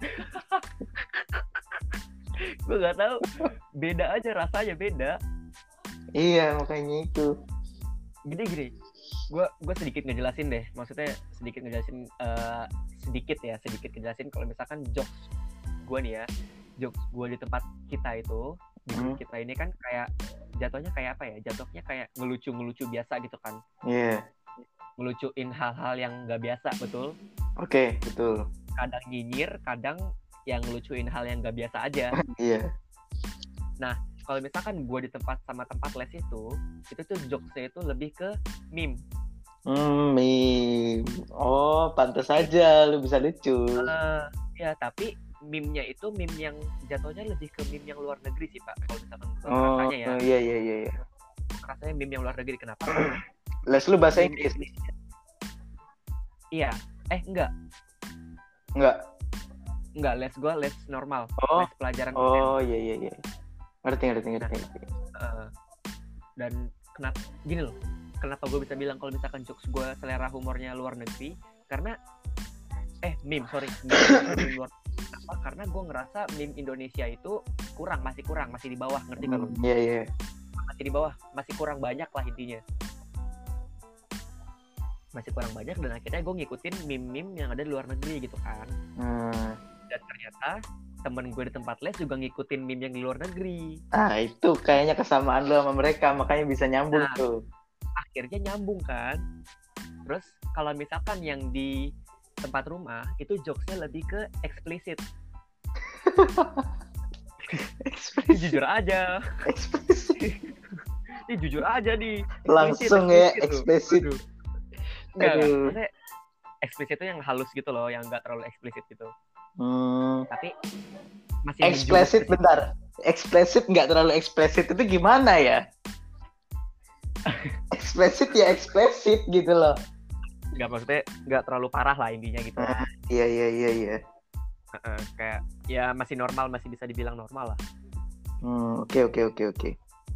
[SPEAKER 1] gue nggak tahu beda aja rasanya beda
[SPEAKER 2] Iya makanya itu.
[SPEAKER 1] gini gini gue gue sedikit ngejelasin deh maksudnya sedikit ngejelasin eh, sedikit ya sedikit ngejelasin kalau misalkan jokes gue nih ya jokes gue di tempat kita itu di
[SPEAKER 2] Hmm.
[SPEAKER 1] kita ini kan kayak jatuhnya kayak apa ya jatuhnya kayak ngelucu ngelucu biasa gitu kan
[SPEAKER 2] Iya.
[SPEAKER 1] ngelucuin hal-hal yang nggak biasa betul
[SPEAKER 2] Oke betul.
[SPEAKER 1] kadang nyinyir kadang yang ngelucuin hal yang nggak biasa aja
[SPEAKER 2] Iya.
[SPEAKER 1] Kalau misalkan gue di tempat sama tempat les itu itu tuh jokesnya itu lebih ke meme
[SPEAKER 2] Hmm, meme. Oh pantas aja lu bisa lucu.
[SPEAKER 1] Eh, ya tapi meme-nya itu meme yang jatuhnya lebih ke meme yang luar negeri sih pak kalau misalkan
[SPEAKER 2] Oh
[SPEAKER 1] rasanya ya
[SPEAKER 2] iya iya iya. iya.
[SPEAKER 1] rasanya meme yang luar negeri kenapa
[SPEAKER 2] Les lu bahasa Inggris?
[SPEAKER 1] Iya eh enggak
[SPEAKER 2] Enggak.
[SPEAKER 1] enggak les gue les normal
[SPEAKER 2] Oh.
[SPEAKER 1] les pelajaran.
[SPEAKER 2] Oh iya iya iya. Ngerti ngerti ngerti.
[SPEAKER 1] Eh, dan kenapa gini loh kenapa gue bisa bilang kalau misalkan jokes gue selera humornya luar negeri karena eh meme sorry meme, meme luar kenapa karena gue ngerasa meme Indonesia itu kurang masih kurang masih di bawah ngerti kan?
[SPEAKER 2] Hmm, Iya iya.
[SPEAKER 1] masih di bawah masih kurang banyak lah intinya masih kurang banyak dan akhirnya gue ngikutin meme-meme yang ada di luar negeri gitu kan
[SPEAKER 2] Hmm.
[SPEAKER 1] dan ternyata temen gue di tempat les juga ngikutin meme yang di luar negeri
[SPEAKER 2] Ah itu kayaknya kesamaan lu sama mereka makanya bisa nyambung
[SPEAKER 1] Nah.
[SPEAKER 2] tuh.
[SPEAKER 1] akhirnya nyambung kan terus kalau misalkan yang di tempat rumah itu jokesnya lebih ke eksplisit
[SPEAKER 2] Eksplisit.
[SPEAKER 1] jujur aja
[SPEAKER 2] Eksplisit.
[SPEAKER 1] ini jujur aja nih
[SPEAKER 2] Langsung ya, eksplisit.
[SPEAKER 1] Enggak. Maksudnya eksplisit itu yang halus gitu loh yang nggak terlalu eksplisit gitu
[SPEAKER 2] Hmm.
[SPEAKER 1] tapi masih
[SPEAKER 2] Eksplisit bentar. Eksplisit nggak terlalu eksplisit itu gimana ya? eksplisit ya eksplisit gitu loh.
[SPEAKER 1] nggak maksudnya nggak terlalu parah lah intinya gitu
[SPEAKER 2] Hmm. Iya iya iya iya.
[SPEAKER 1] Heeh, kayak ya masih normal masih bisa dibilang normal lah
[SPEAKER 2] Hmm, oke oke oke oke.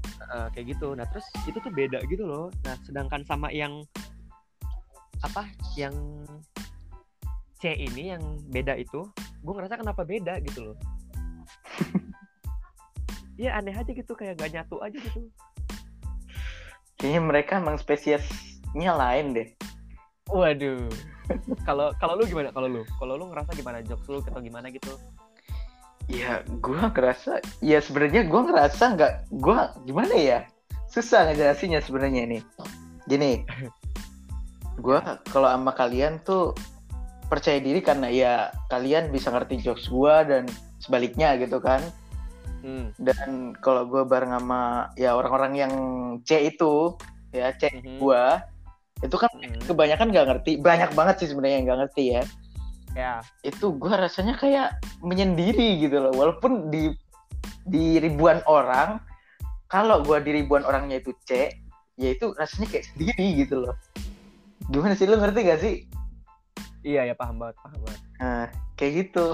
[SPEAKER 1] Heeh, kayak gitu nah terus itu tuh beda gitu loh nah sedangkan sama yang apa yang C ini yang beda itu gue ngerasa kenapa beda gitu loh Iya aneh aja gitu kayak gak nyatu aja gitu
[SPEAKER 2] Kayaknya mereka emang spesiesnya lain deh.
[SPEAKER 1] Waduh. Kalau kalau lu gimana? Kalau lu? Kalau lu ngerasa gimana jokes lu atau gimana gitu?
[SPEAKER 2] Ya, gua ngerasa, ya sebenarnya gua ngerasa nggak, gua gimana ya? Susah ngejelasinnya sebenarnya ini. Gini, gua kalau sama kalian tuh percaya diri karena ya kalian bisa ngerti jokes gua dan sebaliknya gitu kan.
[SPEAKER 1] Hmm.
[SPEAKER 2] Dan kalau gua bareng sama ya orang-orang yang C itu, ya C
[SPEAKER 1] Mhm.
[SPEAKER 2] gua, itu kan
[SPEAKER 1] Mhm.
[SPEAKER 2] kebanyakan nggak ngerti, banyak banget sih sebenarnya yang nggak ngerti ya.
[SPEAKER 1] Ya.
[SPEAKER 2] itu gue rasanya kayak menyendiri gitu loh walaupun di di ribuan orang kalau gue di ribuan orangnya itu C ya itu rasanya kayak sendiri gitu loh gimana sih lo ngerti gak sih
[SPEAKER 1] Iya ya paham banget, paham banget.
[SPEAKER 2] nah kayak gitu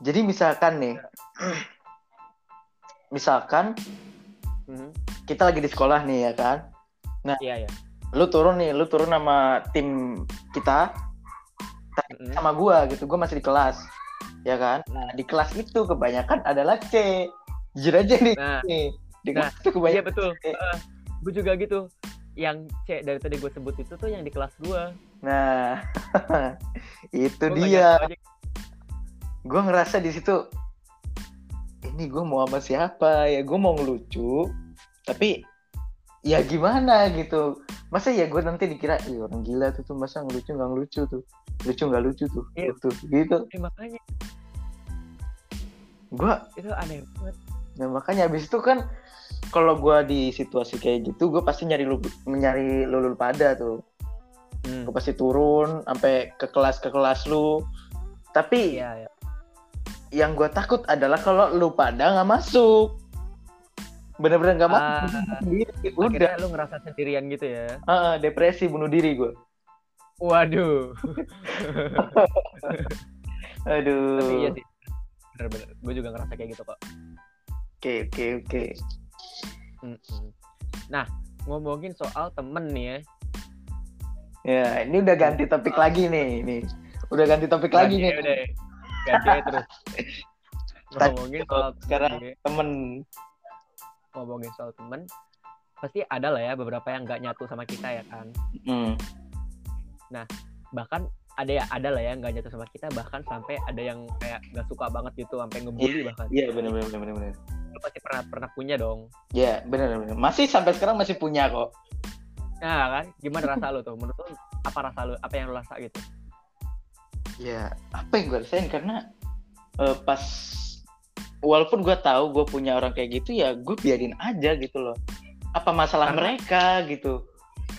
[SPEAKER 2] jadi misalkan nih misalkan
[SPEAKER 1] Mhm.
[SPEAKER 2] kita lagi di sekolah nih ya kan
[SPEAKER 1] Iya ya.
[SPEAKER 2] lu turun nih lu turun sama tim kita
[SPEAKER 1] Mhm.
[SPEAKER 2] sama gua gitu gua masih di kelas ya kan
[SPEAKER 1] Mhm.
[SPEAKER 2] di kelas itu kebanyakan adalah C jujur aja nih
[SPEAKER 1] Nah,
[SPEAKER 2] nih di
[SPEAKER 1] Nah,
[SPEAKER 2] kelas itu
[SPEAKER 1] iya
[SPEAKER 2] kebanyakan
[SPEAKER 1] betul.
[SPEAKER 2] C.
[SPEAKER 1] gue juga gitu. Yang C dari tadi gue sebut itu tuh yang di kelas gue.
[SPEAKER 2] nah itu
[SPEAKER 1] Gua
[SPEAKER 2] dia. gua ngerasa di situ ini gua mau sama siapa ya? Gua mau ngelucu tapi ya gimana gitu? Masa ya gue nanti dikira Ih, orang gila tuh tuh. Masa ngelucu nggak ngelucu tuh? Lucu nggak lucu tuh?
[SPEAKER 1] Iya.
[SPEAKER 2] gitu gitu.
[SPEAKER 1] Eh, makanya.
[SPEAKER 2] Gua
[SPEAKER 1] itu aneh banget.
[SPEAKER 2] Nah makanya abis itu kan kalau gua di situasi kayak gitu, gue pasti nyari lu nyari lulul pada tuh.
[SPEAKER 1] Hmm.
[SPEAKER 2] Gue pasti turun sampai ke kelas ke kelas lu. Tapi
[SPEAKER 1] Iya, ya.
[SPEAKER 2] yang gue takut adalah kalau lu pada nggak masuk. Bener-bener nggak masuk.
[SPEAKER 1] Ah,
[SPEAKER 2] sendiri. Udah
[SPEAKER 1] lu ngerasa sendirian gitu ya.
[SPEAKER 2] Ah, depresi bunuh diri gue.
[SPEAKER 1] Waduh.
[SPEAKER 2] Aduh.
[SPEAKER 1] Tapi iya sih. Bener-bener. Gue juga ngerasa kayak gitu kok.
[SPEAKER 2] Oke oke oke.
[SPEAKER 1] Mm-mm. Nah, ngomongin soal temen nih ya.
[SPEAKER 2] Ya ini udah ganti topik lagi nih. Nih udah ganti topik lagi
[SPEAKER 1] Ganti
[SPEAKER 2] nih.
[SPEAKER 1] aja Udah, ganti aja terus. Ngomongin soal
[SPEAKER 2] sekarang
[SPEAKER 1] temen nih,
[SPEAKER 2] Temen.
[SPEAKER 1] ngomongin soal temen, pasti ada lah ya beberapa yang nggak nyatu sama kita ya kan.
[SPEAKER 2] Hmm.
[SPEAKER 1] Bahkan ada ya ada lah ya nggak nyatu sama kita bahkan sampai ada yang kayak nggak suka banget gitu sampai ngebully bahkan.
[SPEAKER 2] Iya bener bener bener bener.
[SPEAKER 1] Lu pasti pernah pernah punya dong.
[SPEAKER 2] Ya bener bener. Masih sampai sekarang masih punya kok.
[SPEAKER 1] Nah kan, gimana rasa lu tuh? Menurut lu apa rasa lu? Apa yang lu rasa gitu?
[SPEAKER 2] Ya apa yang gue rasain karena eh, pas walaupun gue tahu gue punya orang kayak gitu ya gue biarin aja gitu loh. Apa masalah
[SPEAKER 1] Karena-
[SPEAKER 2] mereka gitu?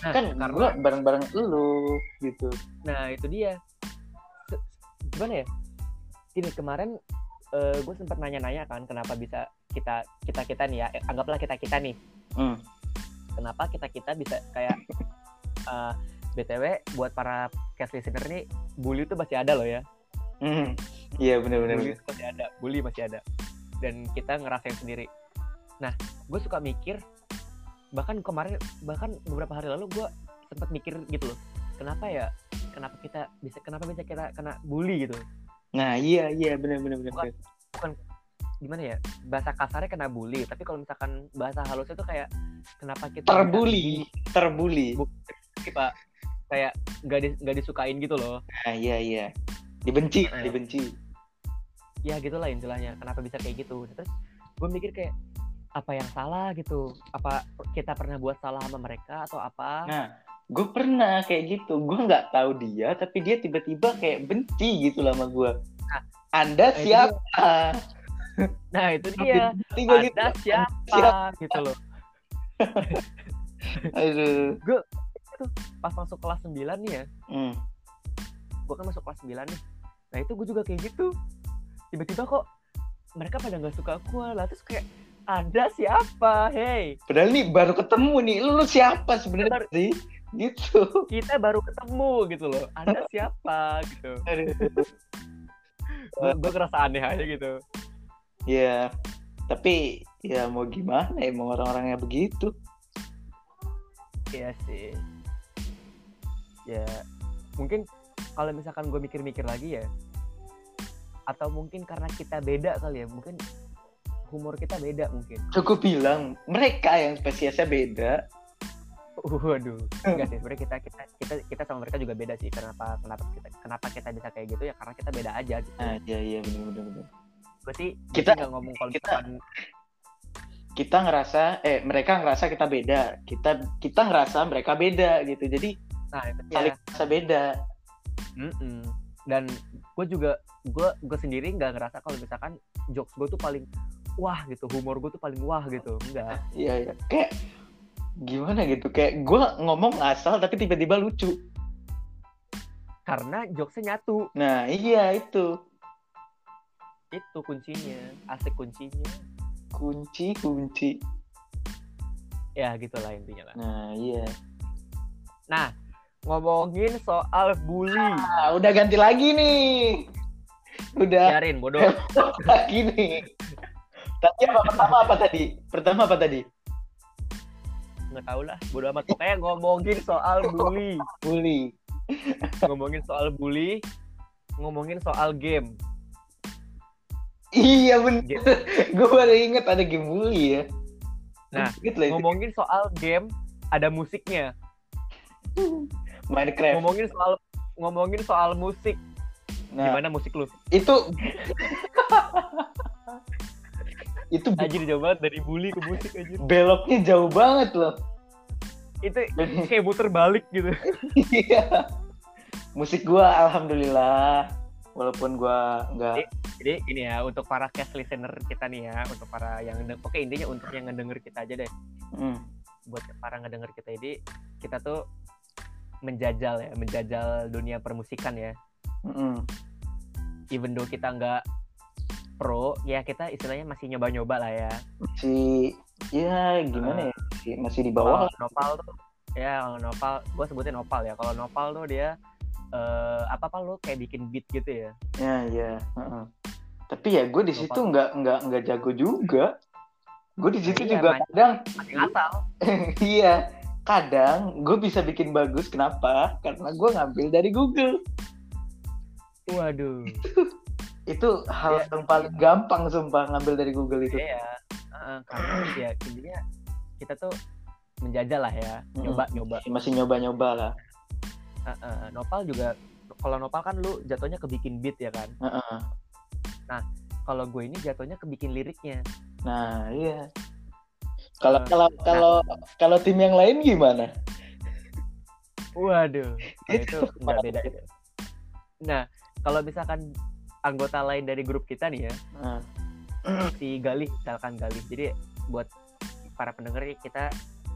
[SPEAKER 1] Nah,
[SPEAKER 2] kan
[SPEAKER 1] karena
[SPEAKER 2] gue bareng-bareng lu gitu.
[SPEAKER 1] Nah itu dia. Se- Gimana ya? Ini kemarin gue sempat nanya-nanya kan kenapa bisa kita kita kita nih ya eh, anggaplah kita kita nih
[SPEAKER 2] Hmm.
[SPEAKER 1] kenapa kita kita bisa kayak eh, btw buat para cast listener nih bully itu masih ada loh ya
[SPEAKER 2] Hmm. Iya bener bener.
[SPEAKER 1] bully
[SPEAKER 2] bener.
[SPEAKER 1] itu masih ada bully masih ada dan kita ngerasain sendiri nah gue suka mikir bahkan kemarin bahkan beberapa hari lalu gue sempat mikir gitu loh kenapa ya kenapa kita bisa kenapa bisa kita kena bully gitu
[SPEAKER 2] Nah iya iya bener bener bener.
[SPEAKER 1] Bukan. gimana ya bahasa kasarnya kena bully tapi kalau misalkan bahasa halusnya tuh kayak kenapa kita bisa
[SPEAKER 2] Terbuli, terbuli.
[SPEAKER 1] bully, pak kayak nggak di, nggak disukain gitu loh
[SPEAKER 2] Nah iya iya. Dibenci,
[SPEAKER 1] Nah.
[SPEAKER 2] dibenci.
[SPEAKER 1] ya gitulah istilahnya kenapa bisa kayak gitu terus gue mikir kayak apa yang salah gitu apa kita pernah buat salah sama mereka atau apa
[SPEAKER 2] Nah, gue pernah kayak gitu. Gue nggak tahu dia, tapi dia tiba-tiba kayak benci gitu lah sama gue.
[SPEAKER 1] Nah,
[SPEAKER 2] Anda
[SPEAKER 1] nah, itu
[SPEAKER 2] siapa?
[SPEAKER 1] nah itu dia
[SPEAKER 2] Nanti gua gitu.
[SPEAKER 1] ada siapa
[SPEAKER 2] Siapa?
[SPEAKER 1] gitu loh
[SPEAKER 2] Aduh.
[SPEAKER 1] pas masuk kelas 9 nih ya
[SPEAKER 2] Hmm.
[SPEAKER 1] gue kan masuk kelas 9 nih nah itu gue juga kayak gitu tiba-tiba kok mereka pada nggak suka gue lah terus kayak ada siapa? Hey.
[SPEAKER 2] Padahal nih baru ketemu nih. Lu, lu siapa sebenarnya sih? Gitu.
[SPEAKER 1] kita baru ketemu gitu loh. Ada siapa gitu. Gue ngerasa aneh aja gitu.
[SPEAKER 2] Ya, tapi ya mau gimana emang orang-orangnya begitu.
[SPEAKER 1] iya sih. Ya mungkin kalau misalkan gue mikir-mikir lagi ya atau mungkin karena kita beda kali ya mungkin humor kita beda mungkin
[SPEAKER 2] Cukup bilang mereka yang spesiesnya beda.
[SPEAKER 1] Waduh, enggak sih. Sebenarnya kita kita kita kita sama mereka juga beda sih. Kenapa kenapa kita kenapa kita bisa kayak gitu ya karena kita beda aja gitu.
[SPEAKER 2] Nah, iya iya benar benar.
[SPEAKER 1] Gue sih
[SPEAKER 2] Kita-
[SPEAKER 1] nggak ngomong kalau
[SPEAKER 2] kita-
[SPEAKER 1] misalkan
[SPEAKER 2] Kita ngerasa eh mereka ngerasa kita beda. Kita kita ngerasa mereka beda gitu. Jadi
[SPEAKER 1] nah itu
[SPEAKER 2] saling
[SPEAKER 1] ya.
[SPEAKER 2] ngerasa beda.
[SPEAKER 1] Mm-mm. Dan gue juga gue gue sendiri nggak ngerasa kalau misalkan jokes gue tuh paling wah gitu, humor gue tuh paling wah gitu. Enggak.
[SPEAKER 2] Iya iya. Kayak gimana gitu. Kayak gua ngomong asal tapi tiba-tiba lucu.
[SPEAKER 1] Karena jokesnya nyatu.
[SPEAKER 2] Nah, iya itu.
[SPEAKER 1] Itu kuncinya, asik kuncinya.
[SPEAKER 2] Kunci kunci.
[SPEAKER 1] Ya gitulah intinya lah.
[SPEAKER 2] Nah, iya.
[SPEAKER 1] Nah, ngomongin soal bully.
[SPEAKER 2] Ah, udah ganti lagi nih. Udah
[SPEAKER 1] Biarin bodoh.
[SPEAKER 2] lagi nih. Tadi apa pertama apa tadi? Pertama apa tadi?
[SPEAKER 1] Nggak tahu lah, bodoh amat. Pokoknya ngomongin soal bully.
[SPEAKER 2] Bully.
[SPEAKER 1] ngomongin soal bully, ngomongin soal game.
[SPEAKER 2] Iya bener. Gue baru inget ada game bully ya.
[SPEAKER 1] Nah. Ngomongin soal game, ada musiknya.
[SPEAKER 2] Minecraft.
[SPEAKER 1] Ngomongin soal ngomongin soal musik,
[SPEAKER 2] Nah,
[SPEAKER 1] gimana musik lu?
[SPEAKER 2] itu itu
[SPEAKER 1] Anjir jauh banget dari bully ke musik anjir.
[SPEAKER 2] beloknya jauh banget loh.
[SPEAKER 1] Itu kayak muter balik gitu.
[SPEAKER 2] Iya. Musik gua alhamdulillah walaupun gua nggak
[SPEAKER 1] Jadi ini ya untuk para cast listener kita nih ya, untuk para yang oke intinya untuk yang ngedenger kita aja deh.
[SPEAKER 2] Hmm.
[SPEAKER 1] Buat para ngedenger kita ini kita tuh menjajal ya, menjajal dunia permusikan ya.
[SPEAKER 2] Mm-mm.
[SPEAKER 1] Even though kita nggak pro, ya kita istilahnya masih nyoba-nyoba lah ya.
[SPEAKER 2] masih ya gimana ya masih, masih di
[SPEAKER 1] Kalau
[SPEAKER 2] bawah
[SPEAKER 1] Nopal tuh ya kalau Nopal, gue sebutnya Nopal ya. Kalau Nopal tuh dia eh apa apa lu kayak bikin beat gitu ya.
[SPEAKER 2] ya ya heeh. tapi ya gue di situ nggak nggak nggak jago juga gue di situ
[SPEAKER 1] Iya,
[SPEAKER 2] juga
[SPEAKER 1] man.
[SPEAKER 2] kadang iya kadang gue bisa bikin bagus kenapa karena gue ngambil dari Google
[SPEAKER 1] Waduh.
[SPEAKER 2] itu hal
[SPEAKER 1] Iya.
[SPEAKER 2] yang paling gampang sumpah ngambil dari Google itu
[SPEAKER 1] Iya. Heeh, karena ya intinya kita tuh menjajal lah ya,
[SPEAKER 2] Mm-mm.
[SPEAKER 1] nyoba nyoba.
[SPEAKER 2] masih nyoba nyoba lah
[SPEAKER 1] Heeh, Nopal juga kalau Nopal kan lu jatuhnya ke bikin beat ya kan.
[SPEAKER 2] Heeh.
[SPEAKER 1] Kalau gue ini jatuhnya ke bikin liriknya.
[SPEAKER 2] nah iya kalau
[SPEAKER 1] Eh,
[SPEAKER 2] kalau kalau kalau tim yang lain gimana
[SPEAKER 1] Waduh. Nah,
[SPEAKER 2] Itu
[SPEAKER 1] itu nggak beda itu. Nah, kalau misalkan anggota lain dari grup kita nih ya,
[SPEAKER 2] Nah,
[SPEAKER 1] si Galih, misalkan Galih. Jadi buat para pendengar ya, kita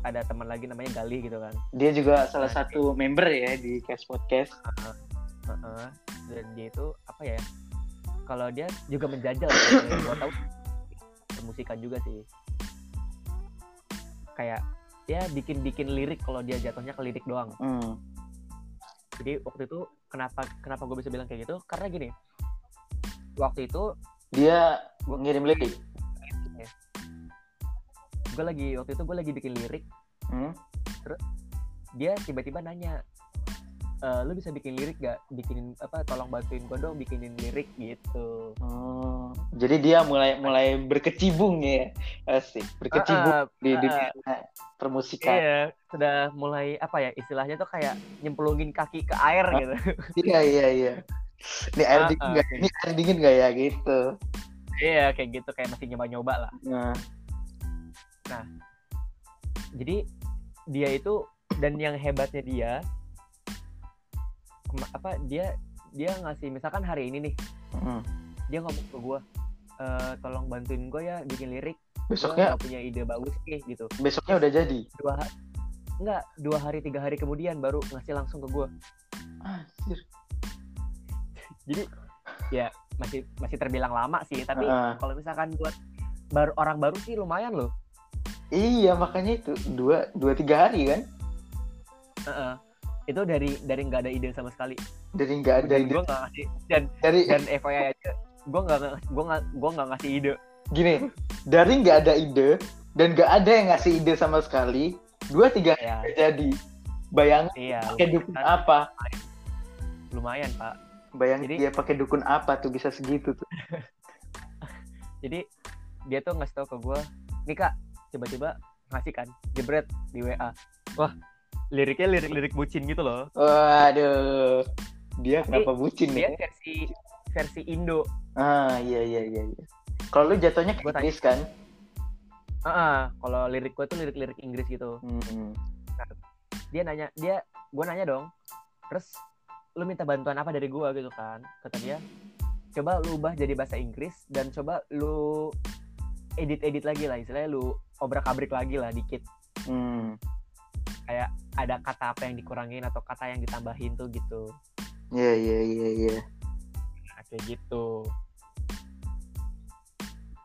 [SPEAKER 1] ada teman lagi namanya Galih gitu kan.
[SPEAKER 2] dia juga salah
[SPEAKER 1] Nah,
[SPEAKER 2] satu member ya di Cast Podcast
[SPEAKER 1] Heeh. Dan dia itu apa ya? Kalau dia juga menjajal, ya, gua tahu permusikan juga sih. Kayak ya bikin-bikin lirik kalau dia jatuhnya ke lirik doang.
[SPEAKER 2] Hmm.
[SPEAKER 1] Jadi waktu itu kenapa kenapa gue bisa bilang kayak gitu? Karena gini, waktu itu
[SPEAKER 2] dia ngirim lirik
[SPEAKER 1] gue lagi waktu itu gue lagi bikin lirik,
[SPEAKER 2] Hmm?
[SPEAKER 1] dia tiba-tiba nanya, e, lu bisa bikin lirik gak? Bikinin apa? Tolong bantuin gue dong bikinin lirik gitu.
[SPEAKER 2] Oh, jadi dia mulai mulai berkecimpung ya asik berkecimpung
[SPEAKER 1] Ah,
[SPEAKER 2] di
[SPEAKER 1] ah,
[SPEAKER 2] dunia permusikan
[SPEAKER 1] Iya, sudah mulai apa ya istilahnya tuh kayak nyemplungin kaki ke air gitu.
[SPEAKER 2] iya iya iya ini air
[SPEAKER 1] Ah,
[SPEAKER 2] dingin
[SPEAKER 1] ah,
[SPEAKER 2] nggak
[SPEAKER 1] oke.
[SPEAKER 2] ini air dingin nggak ya? Gitu.
[SPEAKER 1] Iya, kayak gitu kayak masih nyoba-nyoba lah.
[SPEAKER 2] nah.
[SPEAKER 1] Jadi dia itu dan yang hebatnya dia apa dia dia ngasih misalkan hari ini nih
[SPEAKER 2] mm,
[SPEAKER 1] dia ngomong ke gue eh, tolong bantuin gue ya bikin lirik.
[SPEAKER 2] Besoknya
[SPEAKER 1] nggak punya ide bagus nih gitu.
[SPEAKER 2] besoknya udah jadi?
[SPEAKER 1] Dua ha- nggak dua hari tiga hari kemudian baru ngasih langsung ke gue
[SPEAKER 2] Anjir.
[SPEAKER 1] Jadi ya masih masih terbilang lama sih tapi
[SPEAKER 2] Heeh.
[SPEAKER 1] kalau misalkan buat baru orang baru sih lumayan loh.
[SPEAKER 2] Iya makanya itu dua dua tiga hari kan?
[SPEAKER 1] Heeh. itu dari dari nggak ada ide sama sekali.
[SPEAKER 2] Dari nggak ada
[SPEAKER 1] dan
[SPEAKER 2] ide.
[SPEAKER 1] gue nggak ngasih dan
[SPEAKER 2] dari
[SPEAKER 1] dan FYI aja gue nggak gue nggak gue nggak ngasih ide.
[SPEAKER 2] Gini dari nggak ada ide dan nggak ada yang ngasih ide sama sekali dua tiga
[SPEAKER 1] ya
[SPEAKER 2] jadi. Bayangin
[SPEAKER 1] iya
[SPEAKER 2] pakai apa?
[SPEAKER 1] Lumayan pak
[SPEAKER 2] bayangin
[SPEAKER 1] Jadi-
[SPEAKER 2] dia pakai dukun apa tuh bisa segitu tuh.
[SPEAKER 1] Jadi dia tuh ngasih tau ke gue nih kak tiba-tiba ngasih kan jebret di WA wah liriknya lirik-lirik bucin gitu loh.
[SPEAKER 2] Waduh. Dia
[SPEAKER 1] Tapi
[SPEAKER 2] kenapa bucin
[SPEAKER 1] dia
[SPEAKER 2] nih
[SPEAKER 1] versi versi Indo.
[SPEAKER 2] Ah iya iya iya iya. Kalau lu jatuhnya ke
[SPEAKER 1] Gua tanya.
[SPEAKER 2] Inggris kan?
[SPEAKER 1] Ah, kalau lirik gue tuh lirik-lirik Inggris gitu.
[SPEAKER 2] Hmm.
[SPEAKER 1] dia nanya dia gue nanya dong terus lu minta bantuan apa dari gue gitu kan kata dia coba lu ubah jadi bahasa Inggris dan coba lu edit edit lagi lah istilahnya lu obrak abrik lagi lah dikit.
[SPEAKER 2] Hmm.
[SPEAKER 1] kayak ada kata apa yang dikurangin atau kata yang ditambahin tuh gitu.
[SPEAKER 2] Iya iya iya iya.
[SPEAKER 1] nah, kayak gitu.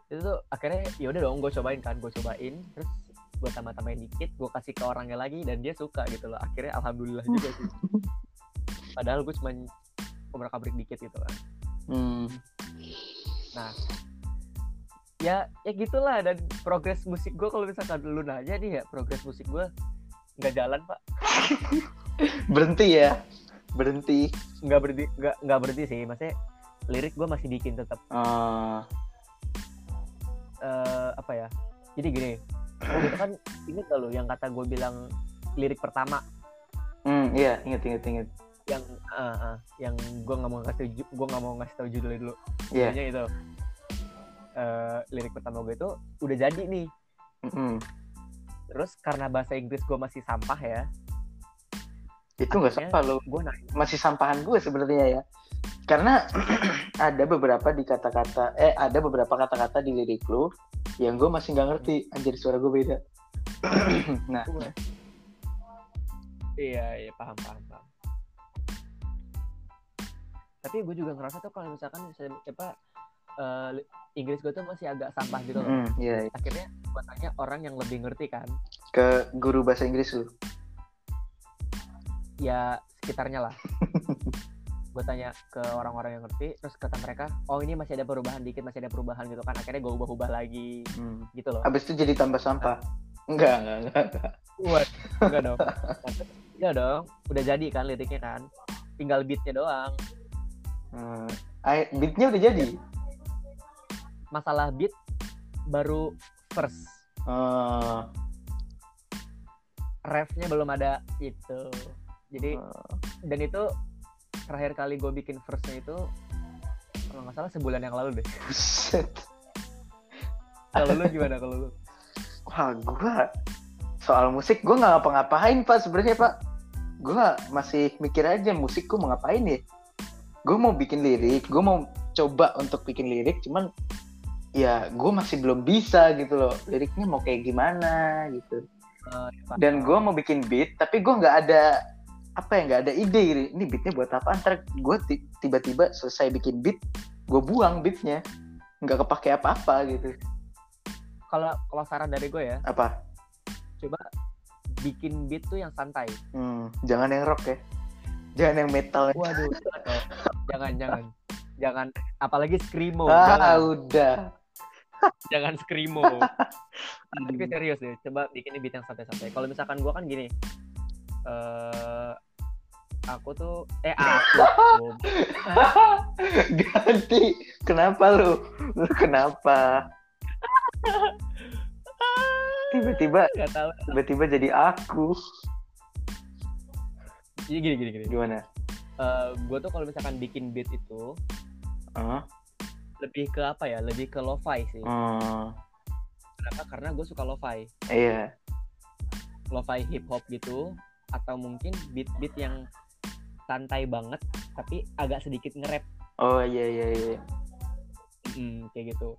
[SPEAKER 1] Itu tuh akhirnya ya udah dong gue cobain kan gue cobain terus gue tambah tambahin dikit gue kasih ke orangnya lagi dan dia suka gitu loh. Akhirnya alhamdulillah juga sih padahal gue cuma obrak abrik dikit gitu kan
[SPEAKER 2] Hmm.
[SPEAKER 1] ya ya gitulah dan progres musik gue kalau misalkan lu nanya nih ya progres musik gue nggak jalan pak
[SPEAKER 2] Berhenti ya. Berhenti.
[SPEAKER 1] nggak berhenti nggak nggak berhenti sih maksudnya lirik gue masih bikin tetap
[SPEAKER 2] Ah.
[SPEAKER 1] eh, apa ya jadi gini itu kan inget gak lu yang kata gue bilang lirik pertama
[SPEAKER 2] Hmm, iya, inget inget inget.
[SPEAKER 1] Yang eh, eh, yang gue nggak mau ngasih gue nggak mau ngasih tahu judulnya dulu
[SPEAKER 2] Iya.
[SPEAKER 1] Judulnya itu Eh, lirik pertama gue itu udah jadi nih
[SPEAKER 2] Mm-mm.
[SPEAKER 1] terus karena bahasa Inggris gue masih sampah ya
[SPEAKER 2] Itu nggak sampah lo.
[SPEAKER 1] gue nanya
[SPEAKER 2] Masih sampahan gue sebenarnya ya. Karena ada beberapa di kata-kata, eh ada beberapa kata-kata di lirik lu yang gue masih nggak ngerti. Anjir suara gue beda. nah,
[SPEAKER 1] iya iya paham paham paham tapi gue juga ngerasa tuh kalau misalkan saya apa li- Inggris gue tuh masih agak sampah gitu loh
[SPEAKER 2] mm, iya, iya.
[SPEAKER 1] akhirnya gue tanya orang yang lebih ngerti kan
[SPEAKER 2] ke guru bahasa Inggris lu.
[SPEAKER 1] ya sekitarnya lah gue tanya ke orang-orang yang ngerti terus kata mereka oh ini masih ada perubahan dikit masih ada perubahan gitu kan akhirnya gue ubah-ubah lagi
[SPEAKER 2] Hmm.
[SPEAKER 1] gitu loh
[SPEAKER 2] Abis itu jadi tambah sampah. Enggak, enggak, enggak. enggak.
[SPEAKER 1] Buat enggak dong Iya dong udah jadi kan liriknya kan tinggal beatnya doang
[SPEAKER 2] Hmm. Beatnya udah jadi.
[SPEAKER 1] masalah beat baru first
[SPEAKER 2] Eh,
[SPEAKER 1] refnya belum ada itu jadi
[SPEAKER 2] eh,
[SPEAKER 1] dan itu terakhir kali gue bikin verse-nya itu kalau nggak salah sebulan yang lalu deh kalau lu gimana kalau lu
[SPEAKER 2] Wah, gua soal musik gua nggak ngapa-ngapain pak sebenarnya pak. Gua masih mikir aja musik gua mau ngapain ya. Gue mau bikin lirik, gue mau coba untuk bikin lirik, cuman ya gue masih belum bisa gitu loh. Liriknya mau kayak gimana gitu.
[SPEAKER 1] Eh,
[SPEAKER 2] Dan gue mau bikin beat, tapi gue nggak ada apa ya nggak ada ide gitu. Ini beatnya buat apa? Ntar gue tiba-tiba selesai bikin beat, gue buang beatnya, nggak kepake apa-apa gitu.
[SPEAKER 1] kalau kalau saran dari gue ya
[SPEAKER 2] Apa?
[SPEAKER 1] coba bikin beat tuh yang santai
[SPEAKER 2] Hmm, jangan yang rock ya. Jangan yang metal.
[SPEAKER 1] waduh jangan jangan jangan apalagi screamo
[SPEAKER 2] ah,
[SPEAKER 1] jangan,
[SPEAKER 2] udah.
[SPEAKER 1] jangan screamo tapi serius deh coba bikin beat yang santai-santai kalau misalkan gue kan gini eh aku tuh eh aku
[SPEAKER 2] Ganti. Kenapa lu? Lu kenapa? Tiba-tiba tiba-tiba jadi aku.
[SPEAKER 1] Jadi gini gini gini.
[SPEAKER 2] Gimana?
[SPEAKER 1] gue tuh kalau misalkan bikin beat itu
[SPEAKER 2] Hah?
[SPEAKER 1] lebih ke apa ya? Lebih ke lo-fi sih.
[SPEAKER 2] Hmm,
[SPEAKER 1] kenapa? Karena gue suka lo-fi.
[SPEAKER 2] Iya.
[SPEAKER 1] lo-fi hip hop gitu atau mungkin beat-beat yang santai banget tapi agak sedikit nge-rap.
[SPEAKER 2] Oh iya iya iya.
[SPEAKER 1] Mm-mm, kayak gitu.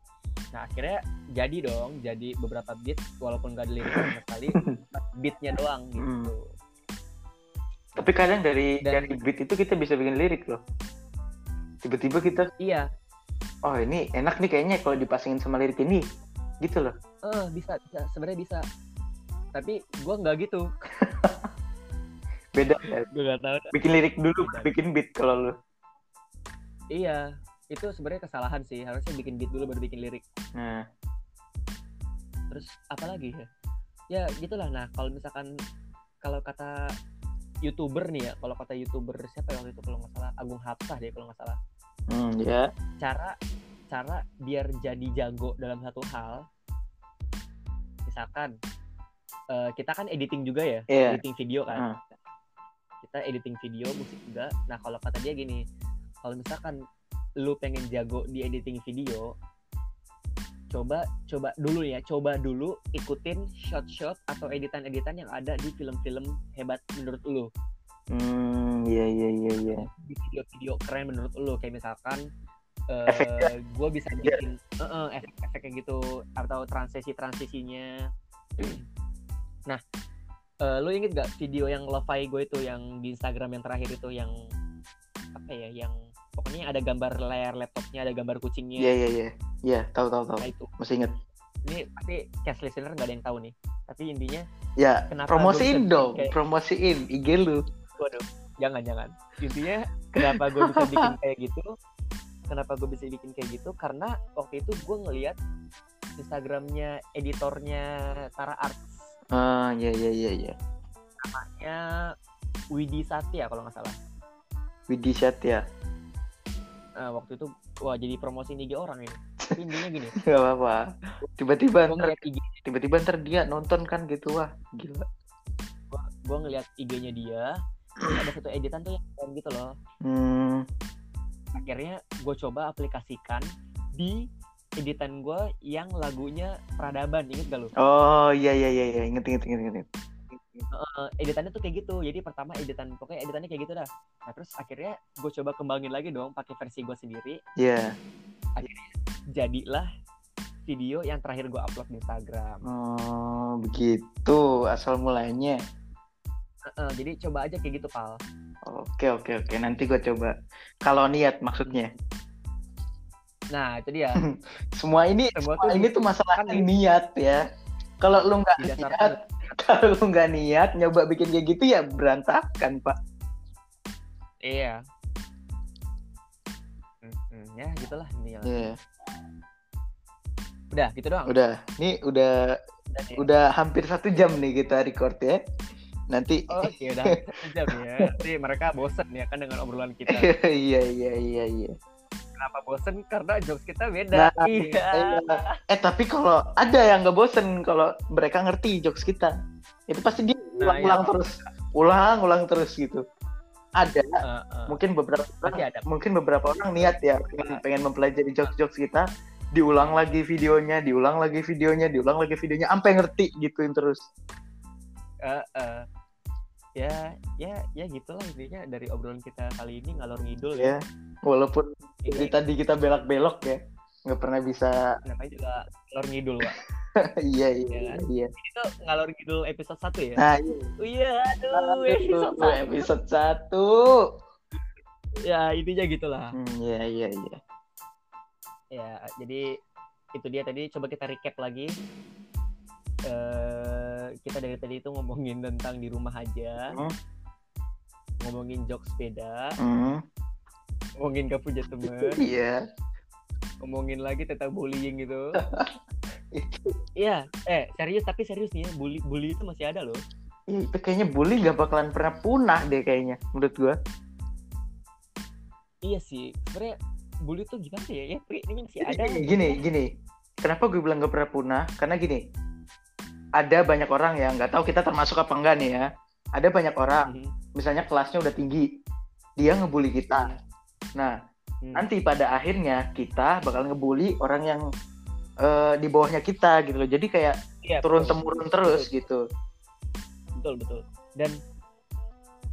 [SPEAKER 1] Nah akhirnya jadi dong jadi beberapa beat walaupun gak ada lirik sama sekali beatnya doang gitu
[SPEAKER 2] Tapi kadang dari
[SPEAKER 1] Dan-
[SPEAKER 2] dari beat itu kita bisa bikin lirik loh. Tiba-tiba kita,
[SPEAKER 1] iya
[SPEAKER 2] oh ini enak nih kayaknya kalau dipasangin sama lirik ini, gitu loh.
[SPEAKER 1] eh bisa bisa sebenarnya bisa tapi gua nggak gitu
[SPEAKER 2] Beda ya.
[SPEAKER 1] gue nggak tahu
[SPEAKER 2] Bikin lirik dulu,
[SPEAKER 1] Beda.
[SPEAKER 2] bikin beat kalau lu.
[SPEAKER 1] iya itu sebenarnya kesalahan sih harusnya bikin beat dulu baru bikin lirik
[SPEAKER 2] Nah,
[SPEAKER 1] terus apa lagi ya ya gitulah nah kalau misalkan kalau kata youtuber nih ya kalau kata youtuber siapa ya waktu itu kalau nggak salah Agung Hapsah deh kalau nggak salah
[SPEAKER 2] hmm, ya.
[SPEAKER 1] cara cara biar jadi jago dalam satu hal misalkan eh, kita kan editing juga ya
[SPEAKER 2] Iya.
[SPEAKER 1] editing video kan
[SPEAKER 2] Hmm.
[SPEAKER 1] kita editing video musik juga nah kalau kata dia gini kalau misalkan lu pengen jago di editing video coba coba dulu ya coba dulu ikutin shot-shot atau editan-editan yang ada di film-film hebat menurut lu
[SPEAKER 2] Hmm, iya iya iya iya.
[SPEAKER 1] di video-video keren menurut lu kayak misalkan
[SPEAKER 2] Efeknya.
[SPEAKER 1] gue bisa bikin eh, eh, efek-efek kayak gitu atau transisi-transisinya nah eh, lu inget gak video yang lo-fi gue itu yang di Instagram yang terakhir itu yang apa ya yang pokoknya ada gambar layar laptopnya ada gambar kucingnya
[SPEAKER 2] Iya iya iya. Iya, tahu tahu tahu.
[SPEAKER 1] nah itu
[SPEAKER 2] Masih inget.
[SPEAKER 1] ini pasti cast listener gak ada yang tahu nih tapi intinya
[SPEAKER 2] Ya,
[SPEAKER 1] Kenapa
[SPEAKER 2] promosiin dong,
[SPEAKER 1] kayak-
[SPEAKER 2] promosiin IG lu.
[SPEAKER 1] waduh jangan jangan intinya kenapa gue bisa bikin kayak gitu kenapa gue bisa bikin kayak gitu karena waktu itu gue ngeliat Instagramnya editornya Tara Arts
[SPEAKER 2] Ah, iya iya iya iya.
[SPEAKER 1] namanya Widi Satya kalau nggak salah
[SPEAKER 2] Widi Satya.
[SPEAKER 1] Nah, waktu itu wah jadi promosi IG orang ini tapi intinya gini
[SPEAKER 2] Gak apa-apa. Tiba-tiba ntar, tiba-tiba ntar dia nonton kan gitu wah, gila.
[SPEAKER 1] gue ngeliat IG-nya dia ada satu editan tuh yang keren gitu loh
[SPEAKER 2] Hmm,
[SPEAKER 1] akhirnya gue coba aplikasikan di editan gue yang lagunya peradaban inget gak lu?
[SPEAKER 2] oh iya iya iya iya, inget inget inget inget.
[SPEAKER 1] Eh, editannya tuh kayak gitu jadi pertama editan pokoknya editannya kayak gitu dah nah terus akhirnya gue coba kembangin lagi dong pakai versi gue sendiri
[SPEAKER 2] Iya.
[SPEAKER 1] jadilah video yang terakhir gue upload di Instagram
[SPEAKER 2] Oh, begitu asal mulainya.
[SPEAKER 1] Eh, eh, jadi coba aja kayak gitu pal
[SPEAKER 2] Oke oke oke, nanti gua coba. Kalau niat maksudnya.
[SPEAKER 1] nah itu dia
[SPEAKER 2] Semua ini
[SPEAKER 1] Semua
[SPEAKER 2] semua
[SPEAKER 1] tuh
[SPEAKER 2] ini tuh masalah
[SPEAKER 1] kan
[SPEAKER 2] niat ya. Kalau lu nggak niat, kalau lu nggak niat nyoba bikin kayak gitu ya berantakan pak.
[SPEAKER 1] iya Mm-mm, ya gitulah ini
[SPEAKER 2] Iya.
[SPEAKER 1] udah gitu doang
[SPEAKER 2] Udah, nih udah
[SPEAKER 1] Udah nih.
[SPEAKER 2] udah hampir satu jam nih kita record ya. Nanti
[SPEAKER 1] Oke, udah satu jam ya. Nanti mereka bosen ya kan dengan obrolan kita.
[SPEAKER 2] iya iya iya iya.
[SPEAKER 1] Kenapa bosen? Karena jokes kita beda.
[SPEAKER 2] Nah,
[SPEAKER 1] iya.
[SPEAKER 2] iya. Eh tapi kalau ada yang nggak bosen kalau mereka ngerti jokes kita, itu pasti dia
[SPEAKER 1] Nah,
[SPEAKER 2] ulang-ulang
[SPEAKER 1] iya.
[SPEAKER 2] terus, ulang-ulang terus gitu. Ada,
[SPEAKER 1] Eh, eh.
[SPEAKER 2] mungkin beberapa orang,
[SPEAKER 1] ada.
[SPEAKER 2] mungkin beberapa orang niat ya pengen, pengen mempelajari jokes-jokes kita, diulang lagi videonya, diulang lagi videonya, diulang lagi videonya, sampai ngerti gituin terus.
[SPEAKER 1] Eh, eh. Ya, ya, ya gitulah intinya dari obrolan kita kali ini ngalor ngidul ya.
[SPEAKER 2] Ya, walaupun dari
[SPEAKER 1] Ini
[SPEAKER 2] tadi kita belok-belok ya, nggak pernah bisa.
[SPEAKER 1] namanya juga ngalor ngidul, Pak.
[SPEAKER 2] iya iya
[SPEAKER 1] Iya
[SPEAKER 2] iya.
[SPEAKER 1] kan?
[SPEAKER 2] iya.
[SPEAKER 1] Itu ngalor ngidul episode 1 ya?
[SPEAKER 2] Nah, iya.
[SPEAKER 1] Oh iya, aduh, episode 1.
[SPEAKER 2] episode satu.
[SPEAKER 1] Ya, intinya gitulah.
[SPEAKER 2] Hmm, iya iya iya.
[SPEAKER 1] Ya, jadi itu dia tadi coba kita recap lagi. Eh kita dari tadi itu ngomongin tentang di rumah aja,
[SPEAKER 2] Hmm.
[SPEAKER 1] ngomongin jokes sepeda,
[SPEAKER 2] Hmm,
[SPEAKER 1] ngomongin gak punya temen,
[SPEAKER 2] Iya.
[SPEAKER 1] ngomongin lagi tentang bullying gitu. Iya, eh serius tapi serius nih ya, bully bully itu masih ada loh.
[SPEAKER 2] Itu kayaknya bully gak bakalan pernah punah deh kayaknya menurut gua.
[SPEAKER 1] Iya sih, sebenarnya bully tuh gimana ya? Ya, ini masih ada.
[SPEAKER 2] Gini, gini, gini. Kenapa gue bilang gak pernah punah? Karena gini, ada banyak orang yang nggak tahu kita termasuk apa enggak nih ya. Ada banyak orang,
[SPEAKER 1] Mhm.
[SPEAKER 2] misalnya kelasnya udah tinggi, dia ngebully kita. Nah,
[SPEAKER 1] Hmm.
[SPEAKER 2] nanti pada akhirnya kita bakal ngebully orang yang eh, di bawahnya kita gitu loh. Jadi kayak
[SPEAKER 1] Iya,
[SPEAKER 2] turun
[SPEAKER 1] betul.
[SPEAKER 2] temurun terus gitu.
[SPEAKER 1] betul betul dan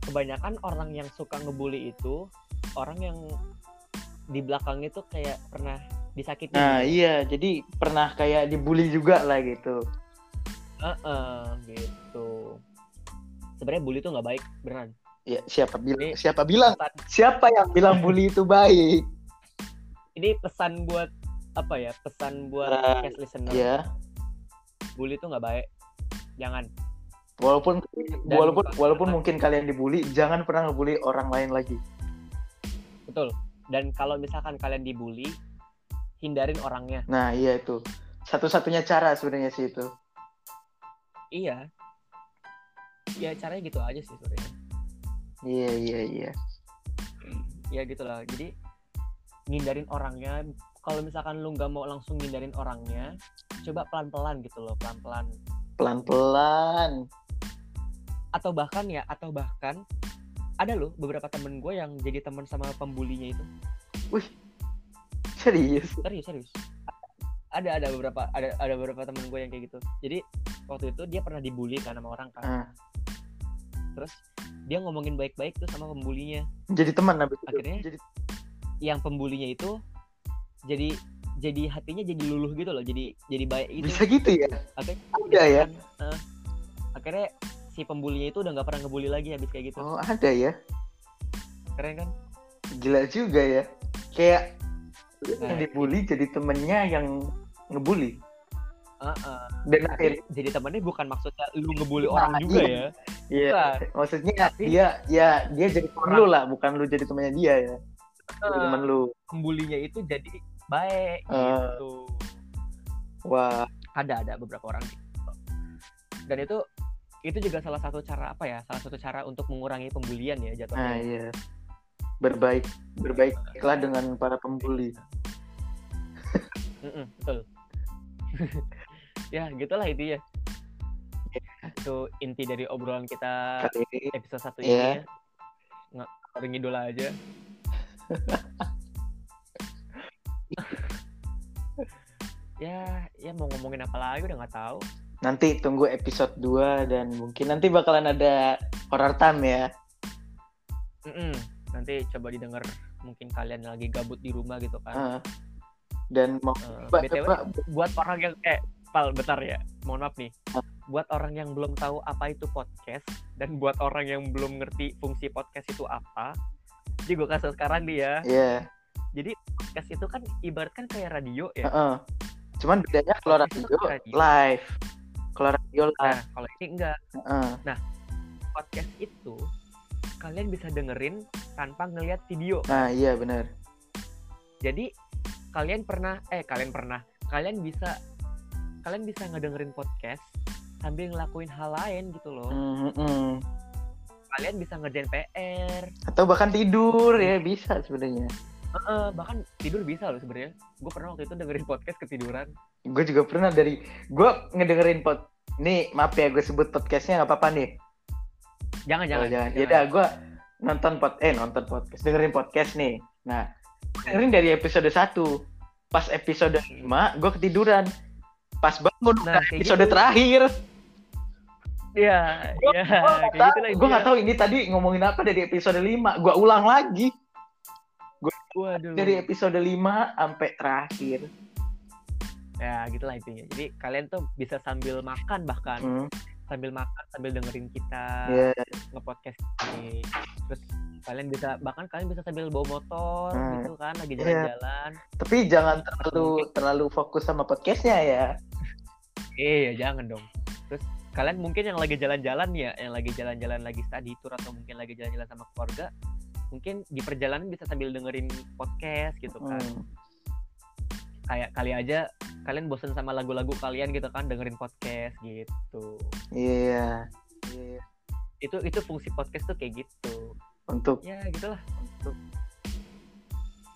[SPEAKER 1] kebanyakan orang yang suka ngebully itu orang yang di belakang itu kayak pernah disakiti
[SPEAKER 2] Nah,
[SPEAKER 1] gitu.
[SPEAKER 2] iya, jadi pernah kayak dibully juga lah gitu.
[SPEAKER 1] Heeh, gitu sebenarnya bully itu nggak baik beneran
[SPEAKER 2] Ya, siapa bilang?
[SPEAKER 1] Ini-
[SPEAKER 2] Siapa bilang? Siapa yang bilang bully itu baik?
[SPEAKER 1] ini pesan buat apa ya pesan buat podcast listener
[SPEAKER 2] Ya,
[SPEAKER 1] bully itu nggak baik jangan
[SPEAKER 2] walaupun
[SPEAKER 1] Dan-
[SPEAKER 2] walaupun walaupun mungkin kalian dibully, jangan pernah ngebully orang lain lagi.
[SPEAKER 1] betul dan kalau misalkan kalian dibully hindarin orangnya
[SPEAKER 2] Nah, iya itu. Satu-satunya cara sebenarnya sih itu.
[SPEAKER 1] Iya. Ya caranya gitu aja sih sebenarnya.
[SPEAKER 2] Iya, iya, iya.
[SPEAKER 1] ya gitulah jadi ngindarin orangnya. Kalau misalkan lu nggak mau langsung ngindarin orangnya coba pelan-pelan gitu loh pelan-pelan.
[SPEAKER 2] Pelan-pelan.
[SPEAKER 1] atau bahkan ya atau bahkan ada loh beberapa temen gue yang jadi teman sama pembulinya itu.
[SPEAKER 2] Serius.
[SPEAKER 1] serius serius ada ada beberapa ada ada beberapa temen gue yang kayak gitu jadi waktu itu dia pernah dibully kan sama orang kan
[SPEAKER 2] Ah,
[SPEAKER 1] terus dia ngomongin baik-baik tuh sama pembulinya
[SPEAKER 2] jadi teman itu.
[SPEAKER 1] Akhirnya?
[SPEAKER 2] Jadi
[SPEAKER 1] yang pembulinya itu jadi jadi hatinya jadi luluh gitu loh jadi jadi baik gitu
[SPEAKER 2] bisa gitu ya?
[SPEAKER 1] akhirnya
[SPEAKER 2] Ada ya?
[SPEAKER 1] kan, eh, akhirnya si pembulinya itu udah nggak pernah ngebully lagi habis kayak gitu
[SPEAKER 2] Oh, ada ya?
[SPEAKER 1] keren kan
[SPEAKER 2] Gila juga ya. Kayak lu yang
[SPEAKER 1] Nah,
[SPEAKER 2] dibully jadi temennya yang ngebully.
[SPEAKER 1] Heeh.
[SPEAKER 2] Dan
[SPEAKER 1] Tapi
[SPEAKER 2] akhirnya
[SPEAKER 1] jadi temennya bukan maksudnya lu ngebully
[SPEAKER 2] Nah,
[SPEAKER 1] orang juga
[SPEAKER 2] iya.
[SPEAKER 1] ya
[SPEAKER 2] Iya,
[SPEAKER 1] Bukan.
[SPEAKER 2] maksudnya
[SPEAKER 1] Tapi-
[SPEAKER 2] dia ya dia jadi temen lu lah, bukan lu jadi temannya dia ya.
[SPEAKER 1] Eh,
[SPEAKER 2] temen lu.
[SPEAKER 1] pembulinya itu jadi baik
[SPEAKER 2] Eh.
[SPEAKER 1] gitu
[SPEAKER 2] Wah,
[SPEAKER 1] ada ada beberapa orang gitu. dan itu itu juga salah satu cara apa ya salah satu cara untuk mengurangi pembulian ya
[SPEAKER 2] nah
[SPEAKER 1] jatuhnya
[SPEAKER 2] iya. Berbaik, berbaiklah dengan para pembuli.
[SPEAKER 1] Mm-mm, betul ya gitulah itu ya itu inti dari obrolan kita episode satu
[SPEAKER 2] Iya.
[SPEAKER 1] ini ya nggak ngidul aja ya ya mau ngomongin apa lagi udah nggak tahu
[SPEAKER 2] nanti tunggu episode 2 dan mungkin nanti bakalan ada horror time ya.
[SPEAKER 1] Mm-mm. Nanti coba didengar mungkin kalian lagi gabut di rumah gitu kan
[SPEAKER 2] Ah. dan mau
[SPEAKER 1] Eh,
[SPEAKER 2] coba,
[SPEAKER 1] BTW,
[SPEAKER 2] coba
[SPEAKER 1] buat orang yang eh pal bentar ya mohon maaf nih
[SPEAKER 2] Ah.
[SPEAKER 1] buat orang yang belum tahu apa itu podcast dan buat orang yang belum ngerti fungsi podcast itu apa jadi gue kasih sekarang nih ya
[SPEAKER 2] ya
[SPEAKER 1] jadi podcast itu kan ibaratkan kayak radio ya
[SPEAKER 2] Heeh. Cuman bedanya kalau radio
[SPEAKER 1] radio.
[SPEAKER 2] live. Kalau radio
[SPEAKER 1] nah
[SPEAKER 2] live.
[SPEAKER 1] kalau ini enggak
[SPEAKER 2] Heeh.
[SPEAKER 1] podcast itu kalian bisa dengerin tanpa ngelihat video
[SPEAKER 2] Nah, iya benar.
[SPEAKER 1] jadi kalian pernah eh kalian pernah kalian bisa kalian bisa ngedengerin podcast sambil ngelakuin hal lain gitu loh
[SPEAKER 2] Mm, mm.
[SPEAKER 1] kalian bisa ngerjain PR
[SPEAKER 2] Atau bahkan tidur ya bisa sebenarnya.
[SPEAKER 1] Heeh, bahkan tidur bisa loh sebenarnya gue pernah waktu itu dengerin podcast ketiduran
[SPEAKER 2] Gue juga pernah dari gue ngedengerin pod. Nih, maaf ya gue sebut podcastnya nggak apa-apa nih.
[SPEAKER 1] Jangan jangan,
[SPEAKER 2] jangan.
[SPEAKER 1] jangan.
[SPEAKER 2] Ya udah gue nonton pod eh nonton podcast, dengerin podcast nih. Nah, dengerin dari episode 1. Pas episode 5 gue ketiduran. Pas bangun
[SPEAKER 1] Nah,
[SPEAKER 2] episode
[SPEAKER 1] gitu.
[SPEAKER 2] terakhir.
[SPEAKER 1] Iya, iya,
[SPEAKER 2] Gue
[SPEAKER 1] kayak gitu lah
[SPEAKER 2] gue nggak tahu ini tadi ngomongin apa dari episode 5. Gue ulang lagi
[SPEAKER 1] Waduh.
[SPEAKER 2] dari episode 5 sampai terakhir.
[SPEAKER 1] Ya, gitulah intinya. Jadi kalian tuh bisa sambil makan bahkan
[SPEAKER 2] Hmm,
[SPEAKER 1] sambil makan sambil dengerin kita
[SPEAKER 2] Iya.
[SPEAKER 1] nge-podcast ini. Terus kalian bisa bahkan kalian bisa sambil bawa motor
[SPEAKER 2] Hmm.
[SPEAKER 1] gitu kan lagi
[SPEAKER 2] Iya.
[SPEAKER 1] jalan-jalan.
[SPEAKER 2] Tapi jangan terlalu terlalu fokus sama podcastnya ya.
[SPEAKER 1] Eh, ya jangan dong. Terus kalian mungkin yang lagi jalan-jalan ya, yang lagi jalan-jalan lagi study tour atau mungkin lagi jalan-jalan sama keluarga, mungkin di perjalanan bisa sambil dengerin podcast gitu kan.
[SPEAKER 2] Hmm.
[SPEAKER 1] Kayak kali aja kalian bosen sama lagu-lagu kalian gitu kan dengerin podcast gitu.
[SPEAKER 2] Iya. Iya.
[SPEAKER 1] Itu itu fungsi podcast tuh kayak gitu.
[SPEAKER 2] Untuk
[SPEAKER 1] Ya gitulah untuk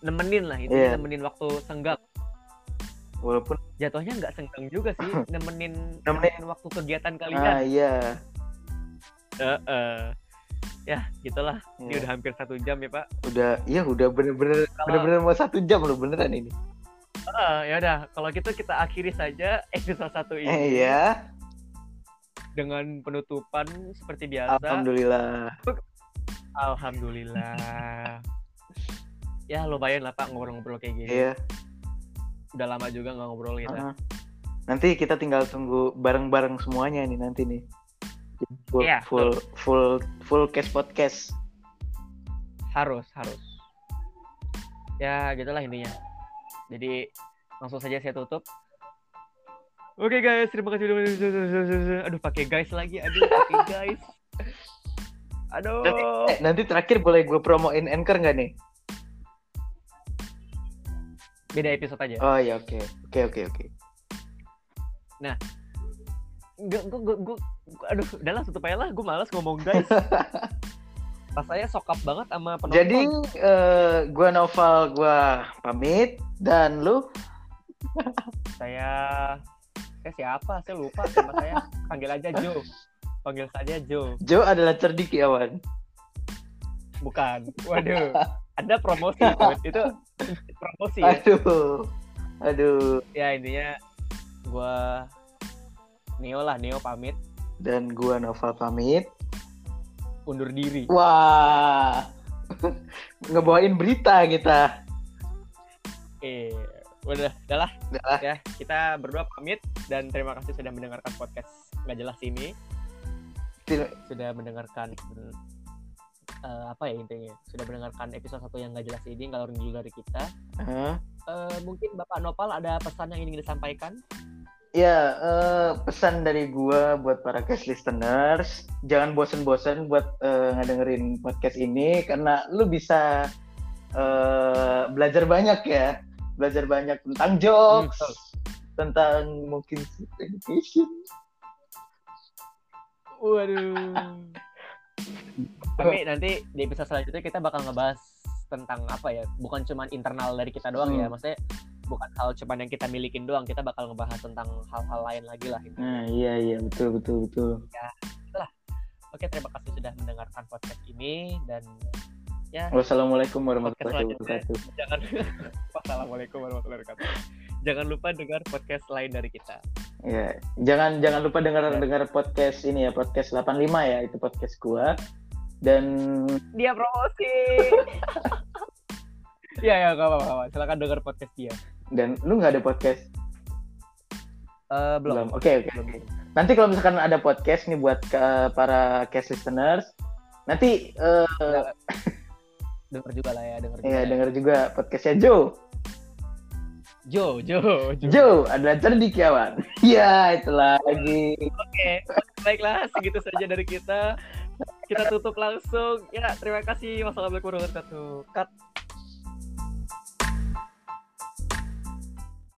[SPEAKER 1] nemenin lah itu
[SPEAKER 2] Iya.
[SPEAKER 1] nemenin waktu senggang.
[SPEAKER 2] walaupun
[SPEAKER 1] Jatuhnya nggak senggang juga sih nemenin
[SPEAKER 2] Nemenin.
[SPEAKER 1] waktu kegiatan
[SPEAKER 2] ah
[SPEAKER 1] kalian.
[SPEAKER 2] iya.
[SPEAKER 1] Heeh. Ya, gitulah. Ini
[SPEAKER 2] Iya.
[SPEAKER 1] udah hampir satu jam ya, Pak.
[SPEAKER 2] Udah iya udah bener-bener
[SPEAKER 1] Kalau-
[SPEAKER 2] bener-bener mau satu jam loh beneran ini.
[SPEAKER 1] Eh, ya udah, kalau gitu kita akhiri saja episode satu ini
[SPEAKER 2] Eh iya.
[SPEAKER 1] dengan penutupan seperti biasa.
[SPEAKER 2] Alhamdulillah.
[SPEAKER 1] Alhamdulillah. ya lumayan lah Pak ngobrol-ngobrol kayak gini.
[SPEAKER 2] Iya.
[SPEAKER 1] udah lama juga nggak ngobrol kita.
[SPEAKER 2] Uh-huh. Nanti kita tinggal tunggu bareng-bareng semuanya nih nanti nih. Full
[SPEAKER 1] Iya,
[SPEAKER 2] full full full case podcast.
[SPEAKER 1] Harus, harus. Ya, gitulah intinya. Jadi langsung saja saya tutup. Oke guys, terima kasih udah Aduh, pakai guys lagi. Aduh, pakai guys. Aduh.
[SPEAKER 2] Eh, nanti terakhir boleh gue promoin anchor nggak nih?
[SPEAKER 1] Beda episode aja.
[SPEAKER 2] Oh iya oke oke oke oke.
[SPEAKER 1] Gue, gue, gue, gue, aduh, udah lah tutup aja lah. Gue malas ngomong guys. Rasanya sokap banget sama penonton.
[SPEAKER 2] Jadi eh, gue Noval gue pamit dan lu
[SPEAKER 1] saya saya siapa? Saya lupa sama saya. Panggil aja Joe. Panggil saja Joe.
[SPEAKER 2] Joe adalah cerdik Yawan.
[SPEAKER 1] Bukan. Waduh. Ada promosi itu promosi ya.
[SPEAKER 2] Aduh aduh
[SPEAKER 1] Ya intinya gua Neo lah, Neo pamit
[SPEAKER 2] dan gue Noval pamit.
[SPEAKER 1] Undur diri.
[SPEAKER 2] Wah ngebawain berita kita.
[SPEAKER 1] Eh, udah, udah lah
[SPEAKER 2] Udah lah.
[SPEAKER 1] ya. Kita berdua pamit dan terima kasih sudah mendengarkan podcast nggak jelas ini. Sudah mendengarkan eh, apa ya intinya? Sudah mendengarkan episode satu yang nggak jelas ini ngalor dulu dari kita.
[SPEAKER 2] Hah?
[SPEAKER 1] Eh, mungkin Bapak Nopal ada pesan yang ingin disampaikan?
[SPEAKER 2] Ya, eh, pesan dari gua buat para cast listeners, jangan bosen-bosen buat eh, ngedengerin podcast ini karena lu bisa eh, belajar banyak ya, belajar banyak tentang jokes,
[SPEAKER 1] betul.
[SPEAKER 2] tentang mungkin education.
[SPEAKER 1] Waduh. Tapi nanti di episode selanjutnya kita bakal ngebahas tentang apa ya? Bukan cuma internal dari kita doang ya,
[SPEAKER 2] Hmm.
[SPEAKER 1] maksudnya bukan hal cuman yang kita milikin doang. Kita bakal ngebahas tentang hal-hal lain lagi lah. intinya.
[SPEAKER 2] Nah, iya iya betul betul betul.
[SPEAKER 1] Oke, terima kasih sudah mendengarkan podcast ini dan ya
[SPEAKER 2] Wassalamualaikum warahmatullahi wabarakatuh.
[SPEAKER 1] jangan Wassalamualaikum warahmatullahi wabarakatuh. Jangan lupa dengar podcast lain dari kita.
[SPEAKER 2] Ya, jangan jangan lupa dengar
[SPEAKER 1] Ya.
[SPEAKER 2] dengar podcast ini ya, podcast 85 ya, itu podcast gua. Dan
[SPEAKER 1] Dia promosi. Iya ya, gak apa-apa. Silakan dengar podcast dia.
[SPEAKER 2] Dan lu nggak ada podcast
[SPEAKER 1] Eh belum.
[SPEAKER 2] Oke oke.
[SPEAKER 1] Belum.
[SPEAKER 2] Nanti kalau misalkan ada podcast nih buat ke- para cast listeners, nanti eh
[SPEAKER 1] Dengar juga lah ya, dengar juga.
[SPEAKER 2] ya
[SPEAKER 1] ya.
[SPEAKER 2] dengar juga podcastnya Joe.
[SPEAKER 1] Jo, Jo, Jo.
[SPEAKER 2] Joe adalah cerdik kawan. Iya itu lagi.
[SPEAKER 1] Oke, baiklah segitu saja dari kita. Kita tutup langsung. Ya, terima kasih. Wassalamualaikum warahmatullahi wabarakatuh. Cut.